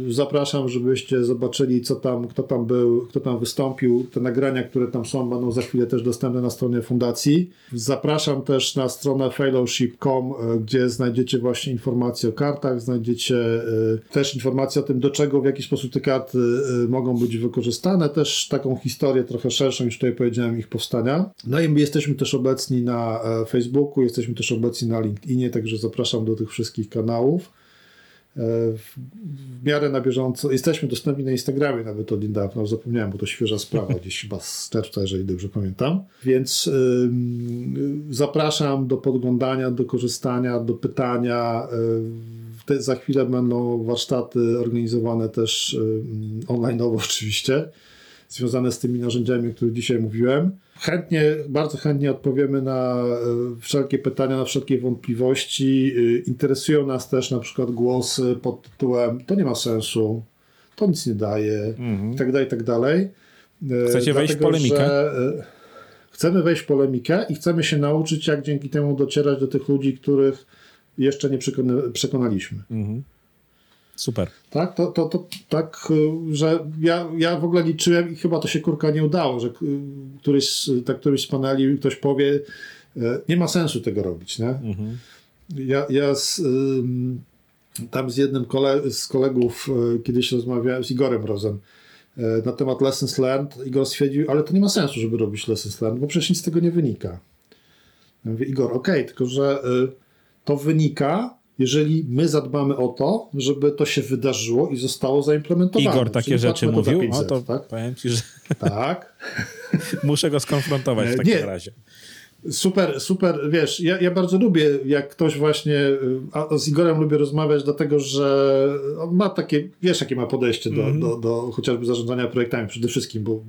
y, zapraszam, żebyście zobaczyli, co tam, kto tam był, kto tam wystąpił. Te nagrania, które tam są, będą za chwilę też dostępne na stronie fundacji. Zapraszam też na stronę fellowship.com, gdzie znajdziecie właśnie informacje o kartach, znajdziecie też informacje o tym, do czego, w jaki sposób te karty mogą być wykorzystane wykorzystane też taką historię trochę szerszą niż tutaj powiedziałem ich powstania. No i my jesteśmy też obecni na e, Facebooku, jesteśmy też obecni na LinkedInie, także zapraszam do tych wszystkich kanałów. E, w, miarę na bieżąco. Jesteśmy dostępni na Instagramie nawet od niedawna, zapomniałem, bo to świeża sprawa, gdzieś chyba z czerwca, jeżeli dobrze pamiętam. Więc zapraszam do podglądania, do korzystania, do pytania. Yy, te, za chwilę będą warsztaty organizowane też y, online'owo oczywiście, związane z tymi narzędziami, o których dzisiaj mówiłem. Chętnie, bardzo chętnie odpowiemy na y, wszelkie pytania, na wszelkie wątpliwości. Y, interesują nas też na przykład głosy pod tytułem to nie ma sensu, to nic nie daje, mm tak dalej, tak. Chcecie wejść w polemikę? Chcemy wejść w polemikę i chcemy się nauczyć, jak dzięki temu docierać do tych ludzi, których jeszcze nie przekona przekonaliśmy. Mhm. Super. Tak, to, to, to tak, y, że ja, ja w ogóle liczyłem i chyba to się kurka nie udało, że y, któryś, tak, któryś z paneli ktoś powie, y, nie ma sensu tego robić, nie? Mhm. Ja, ja z, tam z jednym kole, z kolegów kiedyś rozmawiałem, z Igorem Rozem, na temat lessons learned. Igor stwierdził, ale to nie ma sensu, żeby robić lessons learned, bo przecież nic z tego nie wynika. Ja mówię, Igor, okej, okay, tylko że to wynika, jeżeli my zadbamy o to, żeby to się wydarzyło i zostało zaimplementowane. Igor takie Czyli rzeczy mówił, o to tak? powiem ci, że tak. muszę go skonfrontować w takim Nie. razie. Super, super, wiesz, ja, ja bardzo lubię, jak ktoś właśnie, a z Igorem lubię rozmawiać, dlatego że on ma takie, wiesz, jakie ma podejście do, mm. do, do chociażby zarządzania projektami przede wszystkim, bo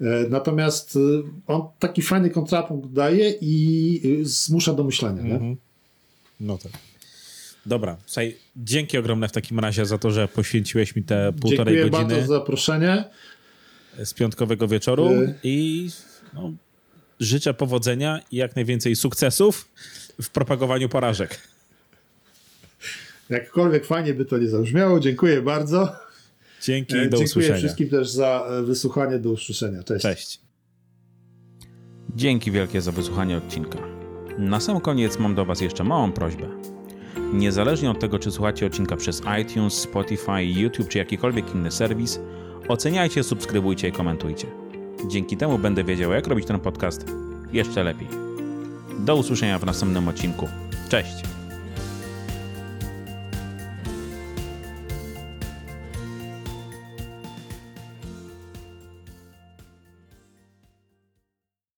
e, Natomiast e, on taki fajny kontrapunkt daje i e, zmusza do myślenia. Mm -hmm. No tak. Dobra, słuchaj, dzięki ogromne w takim razie za to, że poświęciłeś mi te półtorej Dziękuję godziny. Dziękuję bardzo za zaproszenie. Z piątkowego wieczoru y i no, życzę powodzenia i jak najwięcej sukcesów w propagowaniu porażek. Jakkolwiek fajnie by to nie zabrzmiało, dziękuję bardzo. Dzięki, do dziękuję usłyszenia. Dziękuję wszystkim też za e, wysłuchanie, do usłyszenia. Cześć. Cześć. Dzięki wielkie za wysłuchanie odcinka. Na sam koniec mam do Was jeszcze małą prośbę. Niezależnie od tego, czy słuchacie odcinka przez iTunes, Spotify, YouTube czy jakikolwiek inny serwis, oceniajcie, subskrybujcie i komentujcie. Dzięki temu będę wiedział, jak robić ten podcast jeszcze lepiej. Do usłyszenia w następnym odcinku. Cześć!